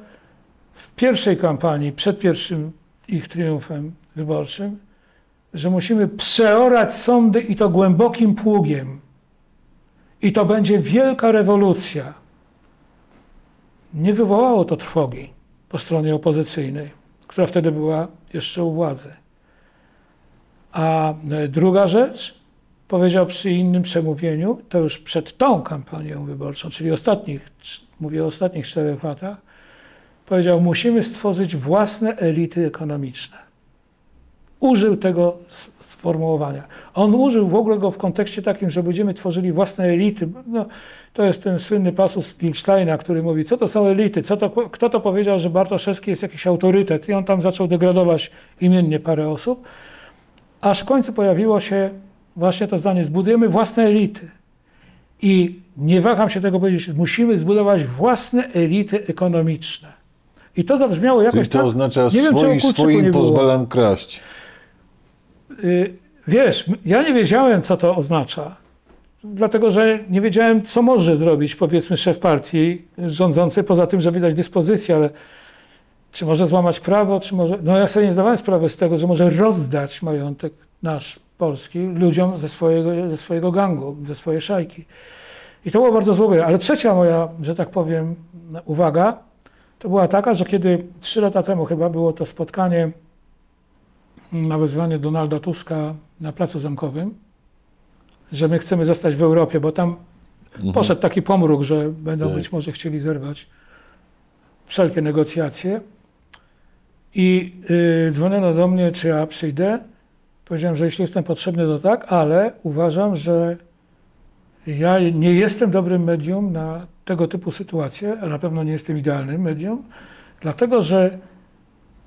w pierwszej kampanii, przed pierwszym ich triumfem wyborczym, że musimy przeorać sądy i to głębokim pługiem. I to będzie wielka rewolucja. Nie wywołało to trwogi po stronie opozycyjnej, która wtedy była jeszcze u władzy. A e, druga rzecz, powiedział przy innym przemówieniu, to już przed tą kampanią wyborczą, czyli ostatnich, mówię o ostatnich czterech latach, powiedział, musimy stworzyć własne elity ekonomiczne. Użył tego sformułowania. On użył w ogóle go w kontekście takim, że będziemy tworzyli własne elity. No, to jest ten słynny pasus Pilsteina, który mówi, co to są elity, co to, kto to powiedział, że Bartoszewski jest jakiś autorytet. I on tam zaczął degradować imiennie parę osób. Aż w końcu pojawiło się właśnie to zdanie, zbudujemy własne elity. I nie waham się tego powiedzieć, musimy zbudować własne elity ekonomiczne. I to zabrzmiało jakoś Czyli to tak, oznacza nie wiem, swoim pozwalam kraść. Y, Wiesz, ja nie wiedziałem, co to oznacza. Dlatego, że nie wiedziałem, co może zrobić, powiedzmy, szef partii rządzący, poza tym, że wydać dyspozycję, ale czy może złamać prawo, czy może. No ja sobie nie zdawałem sprawy z tego, że może rozdać majątek nasz polski ludziom ze swojego, ze swojego gangu, ze swojej szajki. I to było bardzo złe. Ale trzecia moja, że tak powiem, uwaga, to była taka, że kiedy trzy lata temu chyba było to spotkanie na wezwanie Donalda Tuska na Placu Zamkowym, że my chcemy zostać w Europie, bo tam poszedł taki pomruk, że będą Tak. być może chcieli zerwać wszelkie negocjacje. I y, dzwoniono do mnie, czy ja przyjdę. Powiedziałem, że jeśli jestem potrzebny, to tak, ale uważam, że ja nie jestem dobrym medium na tego typu sytuacje, a na pewno nie jestem idealnym medium, dlatego że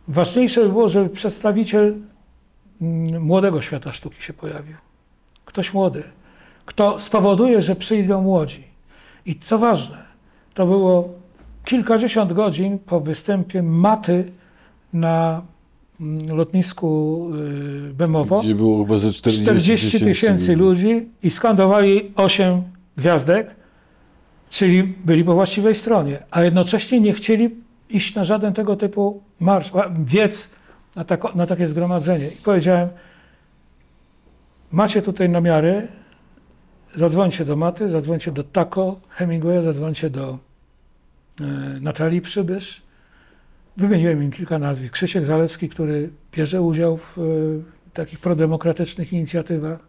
ważniejsze by było, żeby przedstawiciel młodego świata sztuki się pojawił. Ktoś młody, kto spowoduje, że przyjdą młodzi. I co ważne, to było kilkadziesiąt godzin po występie Maty na mm, lotnisku y, Bemowo. Gdzie było chyba ze 40 40 tysięcy ludzi i skandowali 8 gwiazdek, czyli byli po właściwej stronie, a jednocześnie nie chcieli iść na żaden tego typu marsz, wiec na, tako, na takie zgromadzenie. I powiedziałem, macie tutaj namiary, zadzwońcie do Maty, zadzwońcie do Tako Hemingwaya, zadzwońcie do e, Natalii Przybysz. Wymieniłem im kilka nazwisk. Krzysiek Zalewski, który bierze udział w e, takich prodemokratycznych inicjatywach.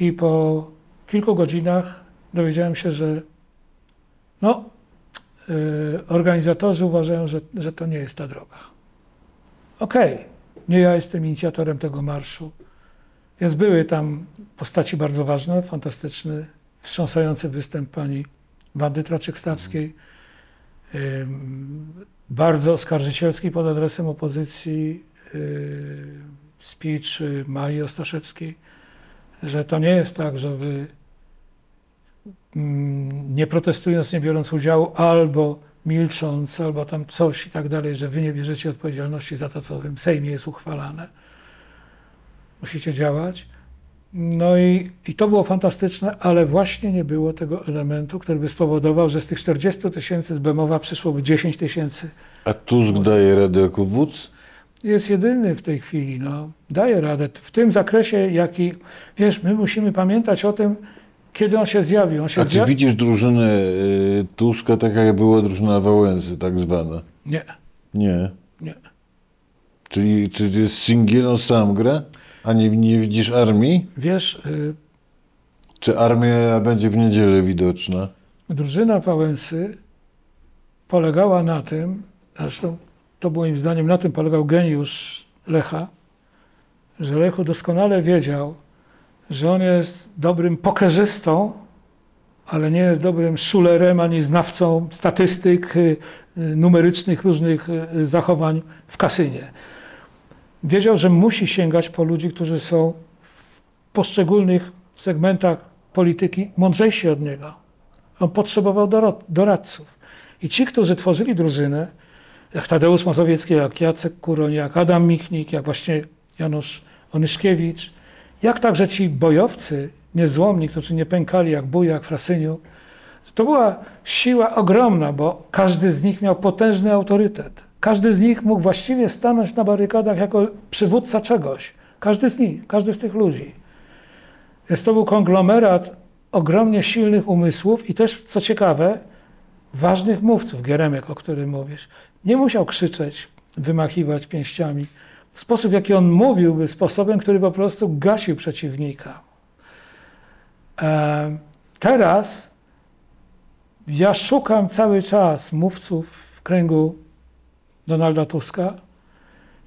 I po kilku godzinach dowiedziałem się, że no, y, organizatorzy uważają, że, że to nie jest ta droga. Okej, nie ja jestem inicjatorem tego marszu. Więc były tam postaci bardzo ważne, fantastyczny, wstrząsający występ pani Wandy Traczyk-Stawskiej, bardzo oskarżycielski pod adresem opozycji speech Mai Ostaszewskiej, że to nie jest tak, że wy mm, nie protestując, nie biorąc udziału, albo milcząc, albo tam coś i tak dalej, że wy nie bierzecie odpowiedzialności za to, co w tym Sejmie jest uchwalane. Musicie działać. No i, i to było fantastyczne, ale właśnie nie było tego elementu, który by spowodował, że z tych 40 tysięcy z Bemowa przyszłoby 10 tysięcy A Tusk daje radę jako wódz? jest jedyny w tej chwili. No, daje radę w tym zakresie, jaki. Wiesz, my musimy pamiętać o tym, kiedy on się zjawił. On się A czy zja... widzisz drużynę y, Tuska, tak jak była drużyna Wałęsy, tak zwana? Nie, Nie. nie. Czyli czy jest singiel, on sam gra? A nie, nie widzisz armii? Wiesz, y, Czy armia będzie w niedzielę widoczna? drużyna Wałęsy polegała na tym, zresztą to moim zdaniem na tym polegał geniusz Lecha, że Lechu doskonale wiedział, że on jest dobrym pokerzystą, ale nie jest dobrym szulerem ani znawcą statystyk y, y, numerycznych różnych y, zachowań w kasynie. Wiedział, że musi sięgać po ludzi, którzy są w poszczególnych segmentach polityki mądrzejsi od niego. On potrzebował doradców. I ci, którzy tworzyli drużynę, jak Tadeusz Mazowiecki, jak Jacek Kuroń, jak Adam Michnik, jak właśnie Janusz Onyszkiewicz, jak także ci bojowcy niezłomni, którzy nie pękali jak Buja, jak Frasyniu, to była siła ogromna, bo każdy z nich miał potężny autorytet. Każdy z nich mógł właściwie stanąć na barykadach jako przywódca czegoś. Każdy z nich, każdy z tych ludzi. Więc to był konglomerat ogromnie silnych umysłów i też, co ciekawe, ważnych mówców, Geremek, o którym mówisz. Nie musiał krzyczeć, wymachiwać pięściami. Sposób, w jaki on mówił, był sposobem, który po prostu gasił przeciwnika. E, teraz ja szukam cały czas mówców w kręgu Donalda Tuska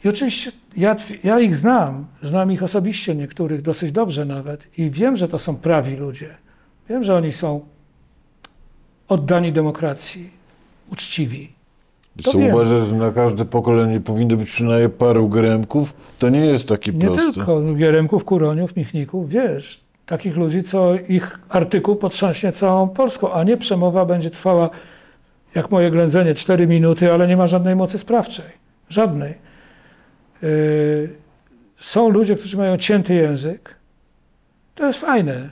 I oczywiście ja, ja ich znam, znam ich osobiście, niektórych dosyć dobrze nawet, i wiem, że to są prawi ludzie. Wiem, że oni są oddani demokracji, uczciwi. To Co wiem. uważasz, że na każde pokolenie powinno być przynajmniej paru gremków? To nie jest takie Nie proste. tylko Gieremków, Kuroniów, Michników, wiesz, takich ludzi, co ich artykuł potrząśnie całą Polską, a nie przemowa będzie trwała, jak moje ględzenie, 4 minuty, ale nie ma żadnej mocy sprawczej. Żadnej. Yy, są ludzie, którzy mają cięty język. To jest fajne.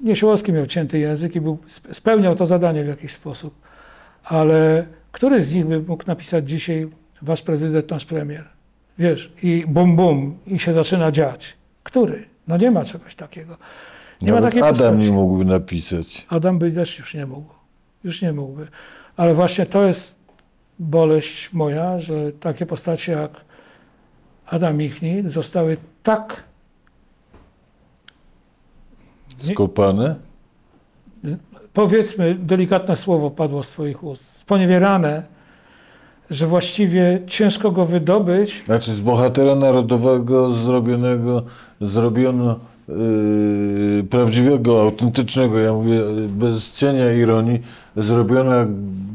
Niesiołowski miał cięty język i był, sp- spełniał to zadanie w jakiś sposób. Ale który z nich by mógł napisać dzisiaj wasz prezydent, nasz premier? Wiesz, i bum bum, i się zaczyna dziać. Który? No nie ma czegoś takiego. Nie ma Nawet takiej Adam postaci. nie mógłby napisać. Adam by też już nie mógł. Już nie mógłby. Ale właśnie to jest boleść moja, że takie postacie jak Adam Michni zostały tak, Skopane? Powiedzmy, delikatne słowo padło z twoich ust, sponiewierane, że właściwie ciężko go wydobyć. Znaczy z bohatera narodowego zrobionego, zrobiono yy, prawdziwego, autentycznego, ja mówię yy, bez cienia ironii, zrobiona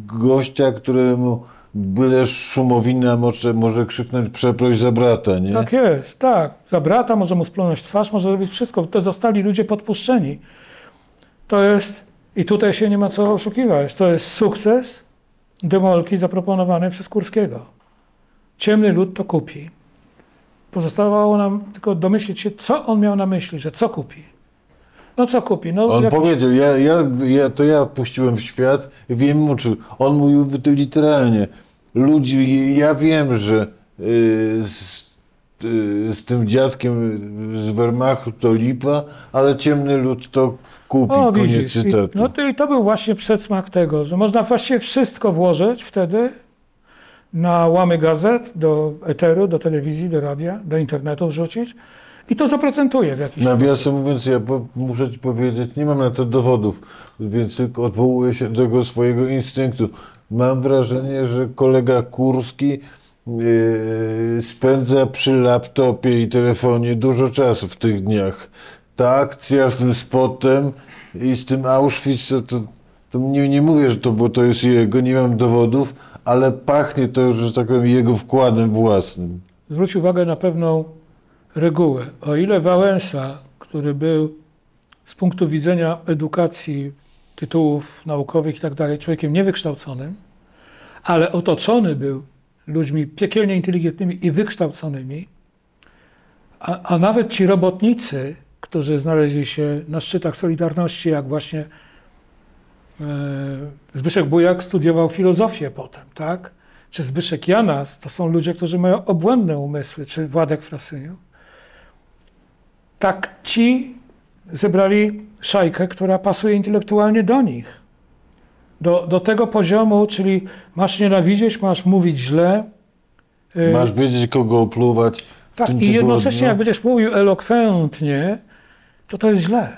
gościa, któremu byle szumowina może, może krzyknąć przeproś za brata, nie? Tak jest, tak. Za brata może mu splunąć twarz, może zrobić wszystko. To zostali ludzie podpuszczeni. To jest, i tutaj się nie ma co oszukiwać, to jest sukces demolki zaproponowany przez Kurskiego. Ciemny lud to kupi. Pozostawało nam tylko domyślić się, co on miał na myśli, że co kupi. No co kupi? No, On powiedział, ja, ja, ja, to ja puściłem w świat, wiem mu, czy on mówił literalnie. Ludzi, ja wiem, że y, z, y, z tym dziadkiem z Wehrmachtu to lipa, ale ciemny lud to kupi. O, Koniec widzisz. I, cytatu. no to, I to był właśnie przedsmak tego, że można właściwie wszystko włożyć wtedy na łamy gazet, do eteru, do telewizji, do radia, do internetu wrzucić i to zaprocentuje w jakiś sposób. Nawiasem mówiąc, ja po, muszę ci powiedzieć, nie mam na to dowodów, więc tylko odwołuję się do tego swojego instynktu. Mam wrażenie, że kolega Kurski spędza przy laptopie i telefonie dużo czasu w tych dniach. Ta akcja z tym spotem i z tym Auschwitz, to, to, to nie, nie mówię, że to, bo to jest jego, nie mam dowodów, ale pachnie to, że tak powiem, jego wkładem własnym. Zwróć uwagę na pewną regułę. O ile Wałęsa, który był z punktu widzenia edukacji, tytułów naukowych i tak dalej, człowiekiem niewykształconym, ale otoczony był ludźmi piekielnie inteligentnymi i wykształconymi, a, a nawet ci robotnicy, którzy znaleźli się na szczytach Solidarności, jak właśnie e, Zbyszek Bujak studiował filozofię potem, tak? Czy Zbyszek Janas, to są ludzie, którzy mają obłędne umysły, czy Władek Frasyniuk. Tak ci zebrali szajkę, która pasuje intelektualnie do nich. Do, do tego poziomu, czyli masz nienawidzieć, masz mówić źle. y, Masz wiedzieć, kogo opluwać tak, I jednocześnie, jak będziesz mówił elokwentnie, to to jest źle.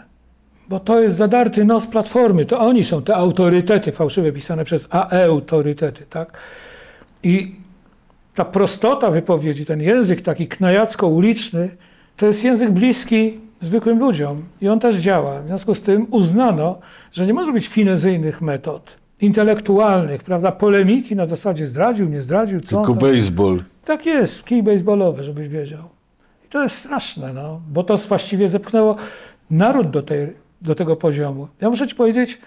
Bo to jest zadarty nos platformy. To oni są te autorytety fałszywe pisane przez AE autorytety, tak? I ta prostota wypowiedzi, ten język taki knajacko-uliczny, to jest język bliski zwykłym ludziom i on też działa. W związku z tym uznano, że nie może być finezyjnych metod, intelektualnych, prawda, polemiki na zasadzie zdradził, nie zdradził, co Tylko baseball. tak jest, kij baseballowy, żebyś wiedział. I to jest straszne, no, bo to właściwie zepchnęło naród do, tej, do tego poziomu. Ja muszę ci powiedzieć,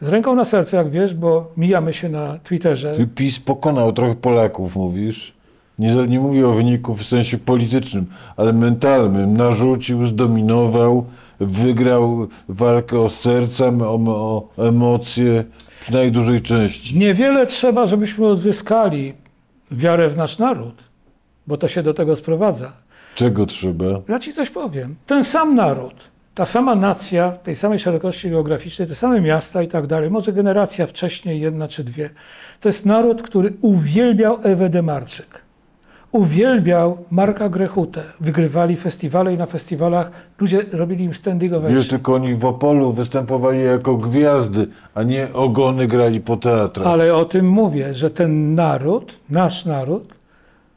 z ręką na sercu, jak wiesz, bo mijamy się na Twitterze. Ty PiS pokonał trochę Polaków, mówisz. Nie, nie mówię o wyniku w sensie politycznym, ale mentalnym. Narzucił, zdominował, wygrał walkę o serca, o, o emocje, przy najdużej części. Niewiele trzeba, żebyśmy odzyskali wiarę w nasz naród, bo to się do tego sprowadza. Czego trzeba? Ja ci coś powiem. Ten sam naród, ta sama nacja, tej samej szerokości geograficznej, te same miasta i tak dalej, może generacja wcześniej, jedna czy dwie, to jest naród, który uwielbiał Ewę Demarczyk. Uwielbiał Marka Grechutę. Wygrywali festiwale i na festiwalach ludzie robili im standing Wiesz, ovation. tylko oni w Opolu występowali jako gwiazdy, a nie ogony grali po teatrach. Ale o tym mówię, że ten naród, nasz naród,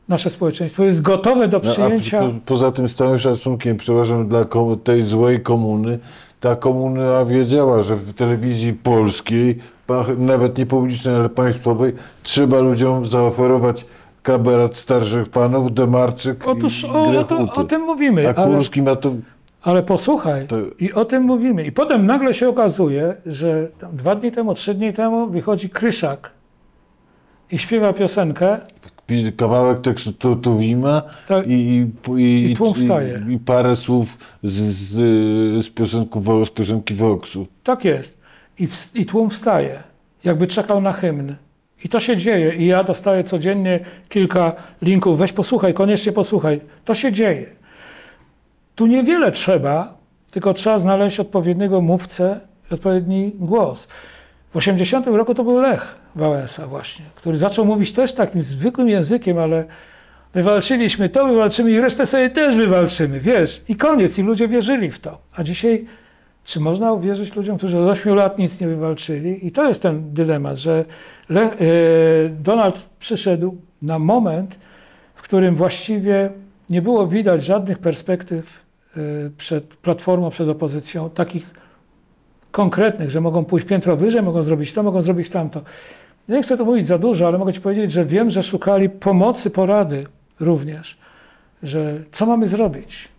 nasze społeczeństwo jest gotowe do No, przyjęcia. po, poza tym z całym szacunkiem, przepraszam, dla tej złej komuny, ta komuna wiedziała, że w telewizji polskiej, nawet nie publicznej, ale państwowej, trzeba ludziom zaoferować kabaret starszych panów, Demarczyk Otóż i o, o, to, o tym mówimy. A Ale, ma to... ale posłuchaj, To- i o tym mówimy. I potem nagle się okazuje, że dwa dni temu, trzy dni temu wychodzi Kryszak i śpiewa piosenkę. pi- Kawałek tekstu tu, Tuwima Tak. i, i, i, I tłum wstaje. i, i parę słów z, z, z, piosenku, z piosenki Voxu. Tak jest. I, w, I tłum wstaje, jakby czekał na hymn. I to się dzieje. I ja dostaję codziennie kilka linków. Weź posłuchaj, koniecznie posłuchaj. To się dzieje. Tu niewiele trzeba, tylko trzeba znaleźć odpowiedniego mówcę odpowiedni głos. W 80 roku to był Lech Wałęsa właśnie, który zaczął mówić też takim zwykłym językiem, ale wywalczyliśmy to, wywalczymy i resztę sobie też wywalczymy, wiesz. I koniec. I ludzie wierzyli w to. A dzisiaj czy można uwierzyć ludziom, którzy od 8 lat nic nie wywalczyli? I to jest ten dylemat, że Le, e, Donald przyszedł na moment, w którym właściwie nie było widać żadnych perspektyw e, przed Platformą, przed opozycją, takich konkretnych, że mogą pójść piętro wyżej, mogą zrobić to, mogą zrobić tamto. Nie chcę tu mówić za dużo, ale mogę Ci powiedzieć, że wiem, że szukali pomocy, porady również, że co mamy zrobić?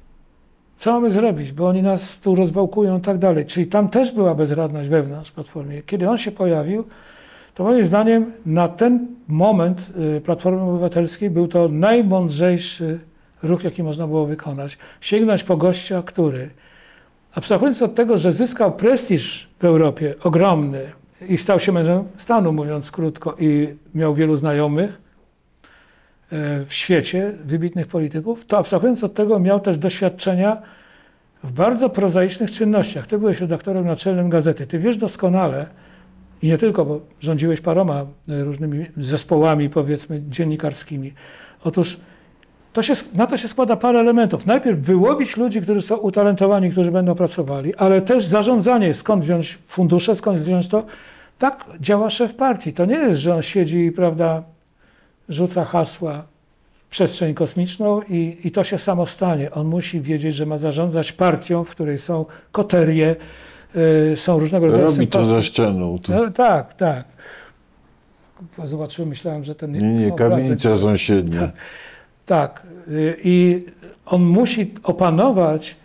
Co mamy zrobić, bo oni nas tu rozwałkują i tak dalej. Czyli tam też była bezradność wewnątrz Platformy. Kiedy on się pojawił, to moim zdaniem na ten moment y, Platformy Obywatelskiej był to najmądrzejszy ruch, jaki można było wykonać. Sięgnąć po gościa, który, abstrahując od tego, że zyskał prestiż w Europie ogromny i stał się mężem stanu, mówiąc krótko, i miał wielu znajomych, w świecie, wybitnych polityków, to abstrahując od tego miał też doświadczenia w bardzo prozaicznych czynnościach. Ty byłeś redaktorem naczelnym gazety. Ty wiesz doskonale, i nie tylko, bo rządziłeś paroma e, różnymi zespołami, powiedzmy, dziennikarskimi. Otóż to się, na to się składa parę elementów. Najpierw wyłowić ludzi, którzy są utalentowani, którzy będą pracowali, ale też zarządzanie, skąd wziąć fundusze, skąd wziąć to. Tak działa szef partii. To nie jest, że on siedzi, prawda, rzuca hasła w przestrzeń kosmiczną i, i to się samo stanie. On musi wiedzieć, że ma zarządzać partią, w której są koterie, y, są różnego rodzaju Robi to sympatie. za ścianą. To, No, tak, tak. Zobaczyłem, myślałem, że ten... nie, nie, obrazek- kamienica sąsiednia. tak. y, I on musi opanować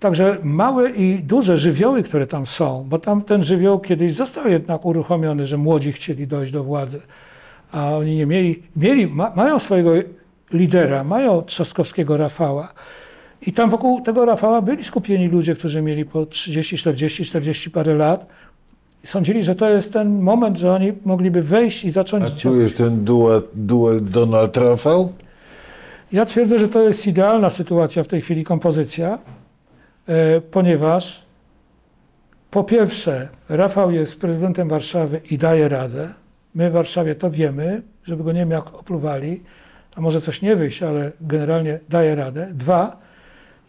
także małe i duże żywioły, które tam są, bo tam ten żywioł kiedyś został jednak uruchomiony, że młodzi chcieli dojść do władzy, a oni nie mieli, mieli ma, mają swojego lidera, mają Trzaskowskiego Rafała. I tam wokół tego Rafała byli skupieni ludzie, którzy mieli po 30, 40, 40 parę lat. Sądzili, że to jest ten moment, że oni mogliby wejść i A zacząć czujesz ten duel, duel Donald Rafał? Ja twierdzę, że to jest idealna sytuacja w tej chwili, kompozycja, e, ponieważ po pierwsze, Rafał jest prezydentem Warszawy i daje radę. My w Warszawie to wiemy, żeby go nie wiem jak opluwali, a może coś nie wyjść, ale generalnie daje radę. Dwa,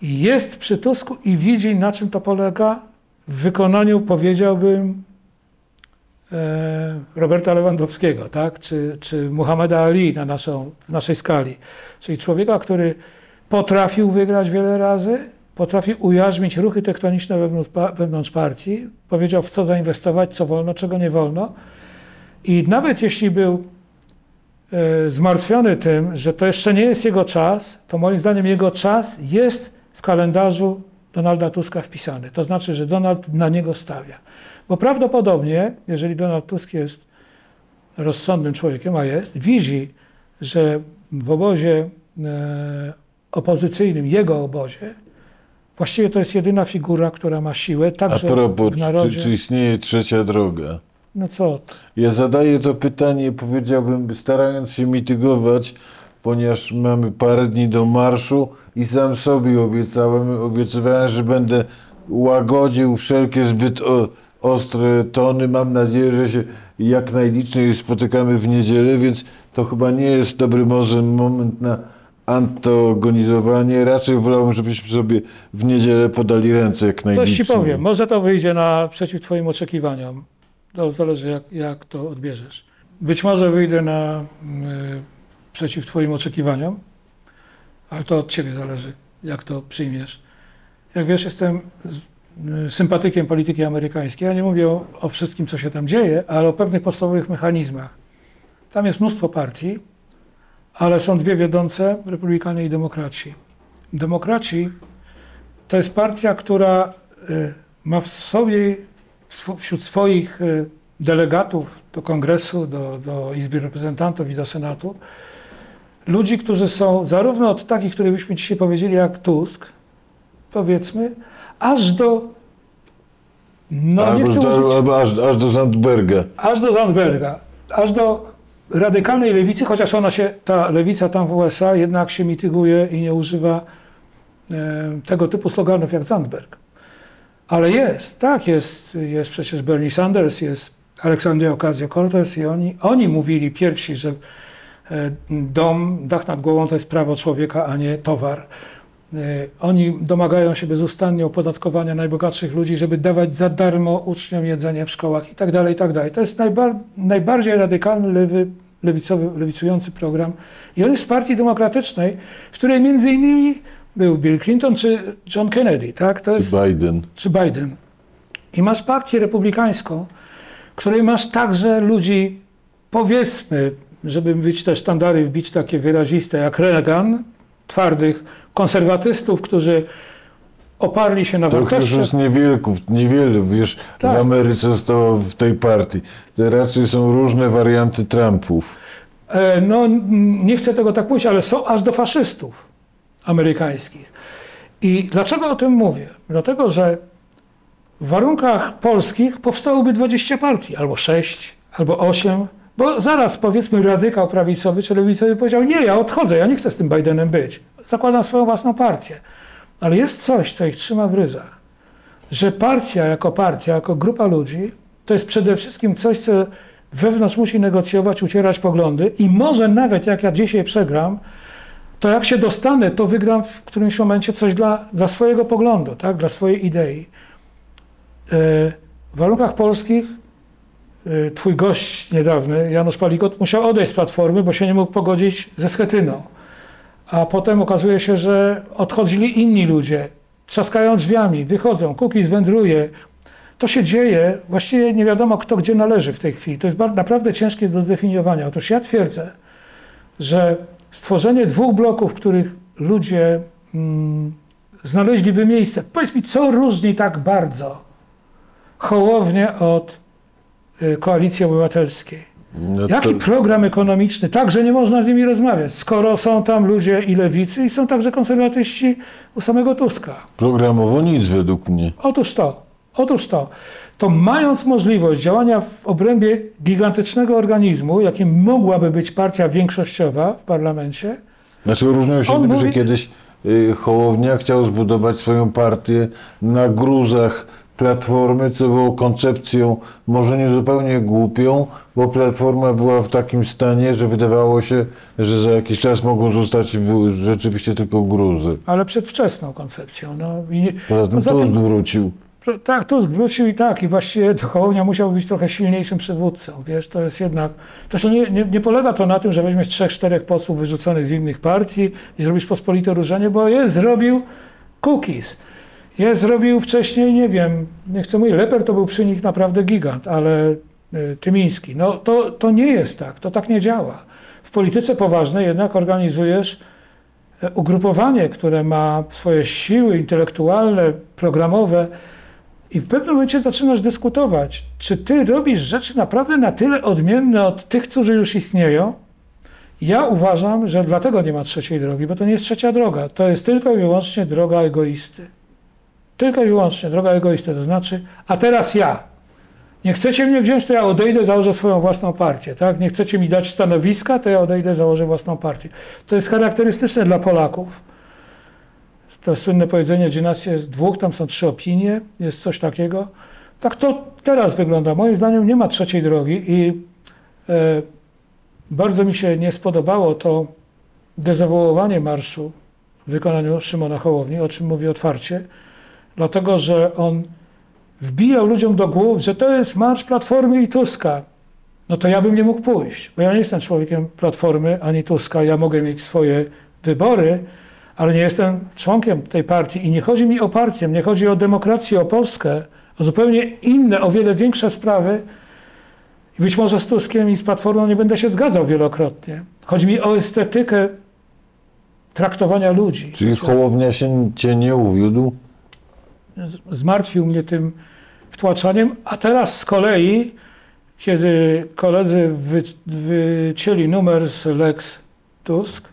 jest przy Tusku i widzi, na czym to polega w wykonaniu, powiedziałbym, e, Roberta Lewandowskiego, tak? czy, czy Muhammada Ali na naszą, w naszej skali. Czyli człowieka, który potrafił wygrać wiele razy, potrafi ujarzmić ruchy tektoniczne wewnątrz, wewnątrz partii, powiedział w co zainwestować, co wolno, czego nie wolno. I nawet jeśli był e, zmartwiony tym, że to jeszcze nie jest jego czas, to moim zdaniem jego czas jest w kalendarzu Donalda Tuska wpisany. To znaczy, że Donald na niego stawia. Bo prawdopodobnie, jeżeli Donald Tusk jest rozsądnym człowiekiem, a jest, widzi, że w obozie e, opozycyjnym, jego obozie, właściwie to jest jedyna figura, która ma siłę, A także propos, w czy, narodzie. czy istnieje trzecia droga? No co? Ja zadaję to pytanie, powiedziałbym, starając się mitygować, ponieważ mamy parę dni do marszu i sam sobie obiecałem, obiecywałem, że będę łagodził wszelkie zbyt o, ostre tony. Mam nadzieję, że się jak najliczniej spotykamy w niedzielę, więc to chyba nie jest dobry może moment na antagonizowanie. Raczej wolałbym, żebyśmy sobie w niedzielę podali ręce jak najliczniej. Coś ci powiem, może to wyjdzie naprzeciw Twoim oczekiwaniom. To zależy, jak, jak to odbierzesz. Być może wyjdę na, y, przeciw Twoim oczekiwaniom, Ale to od ciebie zależy, jak to przyjmiesz. Jak wiesz, jestem y, sympatykiem polityki amerykańskiej. Ja nie mówię o, o wszystkim, co się tam dzieje, ale o pewnych podstawowych mechanizmach. Tam jest mnóstwo partii, ale są dwie wiodące, republikanie i demokraci. Demokraci to jest partia, która y, ma w sobie, wśród swoich y, delegatów do kongresu, do, do Izby Reprezentantów i do Senatu, ludzi, którzy są zarówno od takich, których byśmy dzisiaj powiedzieli, jak Tusk, powiedzmy, aż do, no nie albo, chcę do, użyć, aż, aż do Zandberga. aż do Zandberga, aż do radykalnej lewicy, chociaż ona się, ta lewica tam w USA jednak się mityguje i nie używa e, tego typu sloganów jak Zandberg. Ale jest, tak, jest, jest przecież Bernie Sanders, jest Aleksandria Ocasio-Cortez i oni, oni mówili pierwsi, że e, dom, dach nad głową to jest prawo człowieka, a nie towar. E, Oni domagają się bezustannie opodatkowania najbogatszych ludzi, żeby dawać za darmo uczniom jedzenie w szkołach i tak dalej, i tak dalej. To jest najbar najbardziej radykalny lewy, lewicowy, lewicujący program. I on jest z partii demokratycznej, w której między innymi był Bill Clinton czy John Kennedy, tak? To jest, Czy Biden. czy Biden. I masz partię republikańską, której masz także ludzi, powiedzmy, żeby być te sztandary wbić takie wyraziste jak Reagan, twardych konserwatystów, którzy oparli się na To już wartościach. jest niewielków, niewielu, wiesz, Tak. w Ameryce zostało w tej partii. To raczej są różne warianty Trumpów. E, No, nie chcę tego tak mówić, ale są aż do faszystów amerykańskich. I dlaczego o tym mówię? Dlatego, że w warunkach polskich powstałoby 20 partii, albo 6, albo 8, bo zaraz powiedzmy radykał prawicowy czy lewicowy powiedział, nie, ja odchodzę, ja nie chcę z tym Bidenem być. Zakładam swoją własną partię. Ale jest coś, co ich trzyma w ryzach, że partia jako partia, jako grupa ludzi, to jest przede wszystkim coś, co wewnątrz musi negocjować, ucierać poglądy i może nawet jak ja dzisiaj przegram, to jak się dostanę, to wygram w którymś momencie coś dla, dla swojego poglądu, tak? dla swojej idei. E, W warunkach polskich e, twój gość niedawny, Janusz Palikot, musiał odejść z Platformy, bo się nie mógł pogodzić ze Schetyną. A potem okazuje się, że odchodzili inni ludzie, trzaskają drzwiami, wychodzą, Kukiz wędruje. To się dzieje, właściwie nie wiadomo kto gdzie należy w tej chwili. To jest naprawdę ciężkie do zdefiniowania. Otóż ja twierdzę, że stworzenie dwóch bloków, w których ludzie mm, znaleźliby miejsce. Powiedz mi, co różni tak bardzo Hołownię od y, Koalicji Obywatelskiej? No Jaki to, program ekonomiczny? Tak, że nie można z nimi rozmawiać, skoro są tam ludzie i lewicy i są także konserwatyści u samego Tuska. programowo nic według mnie. Otóż to, otóż to. To mając możliwość działania w obrębie gigantycznego organizmu, jakim mogłaby być partia większościowa w parlamencie, Znaczy różnią się mówi- że kiedyś y, Hołownia chciał zbudować swoją partię na gruzach Platformy, co było koncepcją może nie zupełnie głupią, bo Platforma była w takim stanie, że wydawało się, że za jakiś czas mogą zostać rzeczywiście tylko gruzy. ale przedwczesną koncepcją. No, i nie, Poza tym to tym- wrócił. Pro- Tak, Tusk wrócił i tak, i właściwie to Hołownia musiał być trochę silniejszym przywódcą, wiesz, to jest jednak, to nie, nie, nie polega to na tym, że weźmiesz trzech, czterech posłów wyrzuconych z innych partii i zrobisz pospolite różenie, bo je zrobił Cookies. Je zrobił wcześniej, nie wiem, nie chcę mówić, Leper to był przy nich naprawdę gigant, ale y, Tymiński, no to, to nie jest tak, to tak nie działa. W polityce poważnej jednak organizujesz e, ugrupowanie, które ma swoje siły intelektualne, programowe, i w pewnym momencie zaczynasz dyskutować, czy ty robisz rzeczy naprawdę na tyle odmienne od tych, którzy już istnieją. Ja uważam, że dlatego nie ma trzeciej drogi, bo to nie jest trzecia droga. To jest tylko i wyłącznie droga egoisty. Tylko i wyłącznie droga egoisty. To znaczy, a teraz ja. Nie chcecie mnie wziąć, to ja odejdę, założę swoją własną partię. Tak? Nie chcecie mi dać stanowiska, to ja odejdę, założę własną partię. To jest charakterystyczne dla Polaków to słynne powiedzenie, gdzie nas jest dwóch, tam są trzy opinie, jest coś takiego. Tak to teraz wygląda. Moim zdaniem nie ma trzeciej drogi i e, bardzo mi się nie spodobało to dezawołowanie marszu w wykonaniu Szymona Hołowni, o czym mówię otwarcie, dlatego że on wbijał ludziom do głów, że to jest marsz Platformy i Tuska. No to ja bym nie mógł pójść, bo ja nie jestem człowiekiem Platformy ani Tuska, ja mogę mieć swoje wybory, ale nie jestem członkiem tej partii i nie chodzi mi o partię, mnie chodzi o demokrację, o Polskę, o zupełnie inne, o wiele większe sprawy. I być może z Tuskiem i z Platformą nie będę się zgadzał wielokrotnie. Chodzi mi o estetykę traktowania ludzi. Czyli Hołownia się cię nie uwiódł? Zmartwił mnie tym wtłaczaniem, a teraz z kolei, kiedy koledzy wy, wycięli numer z Lex Tusk,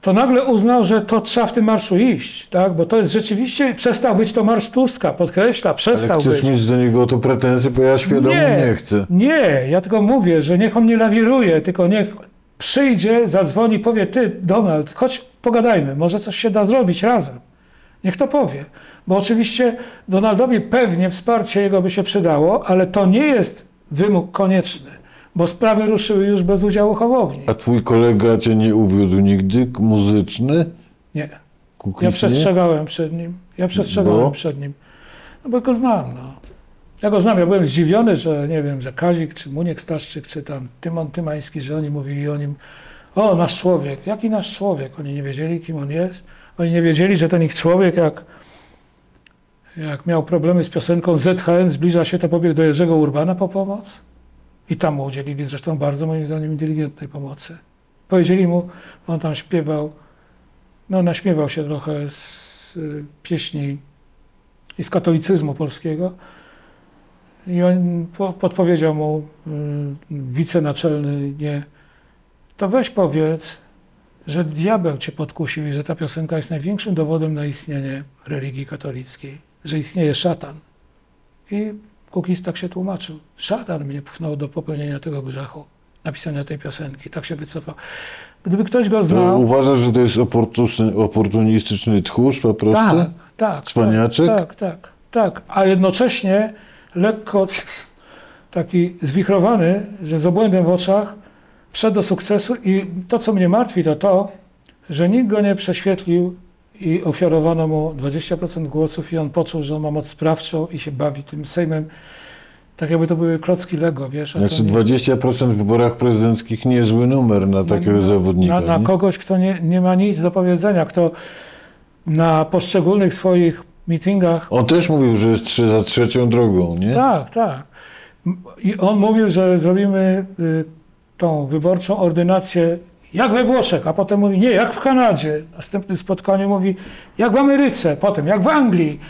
to nagle uznał, że to trzeba w tym marszu iść, tak? bo to jest rzeczywiście, przestał być to marsz Tuska, podkreśla, Ale przestał chcesz być. mieć do niego to pretensje, bo ja świadomie nie, chcę. Nie, ja tylko mówię, że niech on nie lawiruje, tylko niech przyjdzie, zadzwoni, powie, ty Donald, chodź pogadajmy, może coś się da zrobić razem. Niech to powie. Bo oczywiście Donaldowi pewnie wsparcie jego by się przydało, ale to nie jest wymóg konieczny, bo sprawy ruszyły już bez udziału Hołowni. A twój kolega cię nie uwiódł nigdy? Muzyczny? Nie. Kukiz Ja przestrzegałem przed nim. Ja przestrzegałem Bo? przed nim. No bo go znam, no. Ja go znam, ja byłem zdziwiony, że nie wiem, że Kazik, czy Muniek Staszczyk, czy tam Tymon Tymański, że oni mówili o nim, o, nasz człowiek. Jaki nasz człowiek? Oni nie wiedzieli, kim on jest. Oni nie wiedzieli, że ten ich człowiek, jak, jak miał problemy z piosenką ZHN, zbliża się, to pobiegł do Jerzego Urbana po pomoc. I tam mu udzielili zresztą bardzo, moim zdaniem, inteligentnej pomocy. Powiedzieli mu, bo on tam śpiewał, no naśmiewał się trochę z y, pieśni i z katolicyzmu polskiego. I on po, podpowiedział mu y, wicenaczelny, nie, to weź powiedz, że diabeł cię podkusił i że ta piosenka jest największym dowodem na istnienie religii katolickiej, że istnieje szatan. I Kukiz tak się tłumaczył. Szatan mnie pchnął do popełnienia tego grzechu, napisania tej piosenki. Tak się wycofał. Gdyby ktoś go To znał... uważasz, że to jest oportun- oportunistyczny tchórz po prostu? Tak, tak. Cwaniaczek? Tak, tak, tak. A jednocześnie lekko taki zwichrowany, że z obłędem w oczach wszedł do sukcesu i to, co mnie martwi, to to, że nikt go nie prześwietlił i ofiarowano mu 20% głosów i on poczuł, że on ma moc sprawczą i się bawi tym Sejmem. Tak jakby to były klocki Lego, wiesz? Znaczy nie- 20% w wyborach prezydenckich niezły numer na takiego na, zawodnika. Na, na kogoś, kto nie, nie ma nic do powiedzenia, kto na poszczególnych swoich meetingach On też mówił, że jest trzy, za trzecią drogą, nie? Tak, tak. I on mówił, że zrobimy y, tą wyborczą ordynację jak we Włoszech, a potem mówi nie, jak w Kanadzie. Następnym spotkaniu mówi jak w Ameryce, potem jak w Anglii.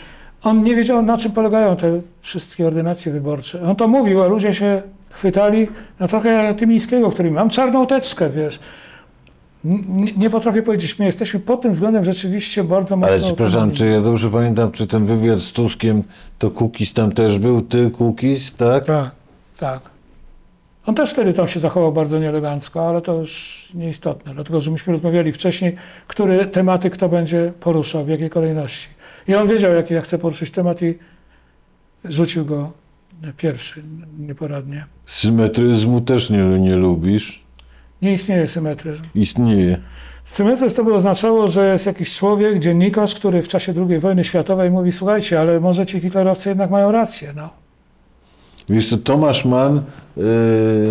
On nie wiedział, na czym polegają te wszystkie ordynacje wyborcze. On to mówił, a ludzie się chwytali na trochę Tymińskiego, który mam czarną teczkę, wiesz. Nie, nie potrafię powiedzieć, my jesteśmy pod tym względem rzeczywiście bardzo mocno... Ale przepraszam, czy ja dobrze pamiętam, czy ten wywiad z Tuskiem, to Kukiz tam też był? Ty, Kukiz, tak? Tak, tak. On też wtedy tam się zachował bardzo nieelegancko, ale to już nieistotne, dlatego że myśmy rozmawiali wcześniej, które tematy kto będzie poruszał, w jakiej kolejności. I on wiedział, jaki ja chcę poruszyć temat i rzucił go pierwszy, nieporadnie. Symetryzmu też nie, nie lubisz. Nie istnieje symetryzm. Istnieje. Symetryzm to by oznaczało, że jest jakiś człowiek, dziennikarz, który w czasie II wojny światowej mówi, słuchajcie, ale może ci hitlerowcy jednak mają rację, no. Wiesz co, Tomasz Mann yy,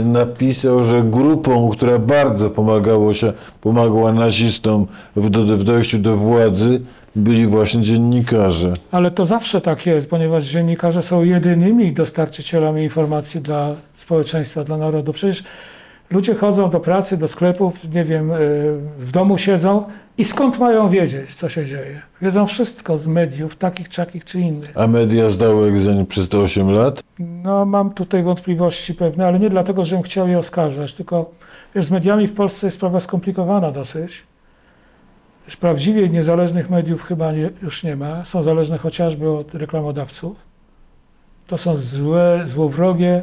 napisał, że grupą, która bardzo pomagało się, pomagała nazistom w, do, w dojściu do władzy, byli właśnie dziennikarze. Ale to zawsze tak jest, ponieważ dziennikarze są jedynymi dostarczycielami informacji dla społeczeństwa, dla narodu. Przecież ludzie chodzą do pracy, do sklepów, nie wiem, y, w domu siedzą i skąd mają wiedzieć, co się dzieje? Wiedzą wszystko z mediów, takich, takich czy innych. A media zdały egzamin przez te 8 lat? No, mam tutaj wątpliwości pewne, ale nie dlatego, żebym chciał je oskarżać, tylko wiesz, z mediami w Polsce jest sprawa skomplikowana dosyć. Już prawdziwie niezależnych mediów chyba nie, już nie ma. Są zależne chociażby od reklamodawców. To są złe, złowrogie,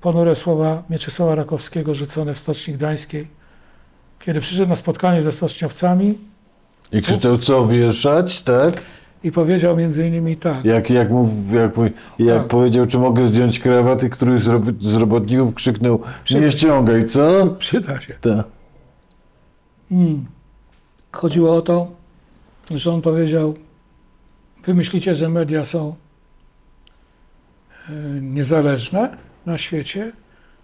ponure słowa Mieczysława Rakowskiego rzucone w Stoczni Gdańskiej. Kiedy przyszedł na spotkanie ze stoczniowcami I krzyczał, co wieszać, tak? i powiedział między innymi tak. Jak, jak, mu, jak, jak Tak. powiedział, czy mogę zdjąć krawaty, któryś z, rob- z robotników krzyknął, nie ściągaj, co? Przyda się. Tak. Mm. Chodziło o to, że on powiedział: Wy myślicie, że media są e, niezależne na świecie?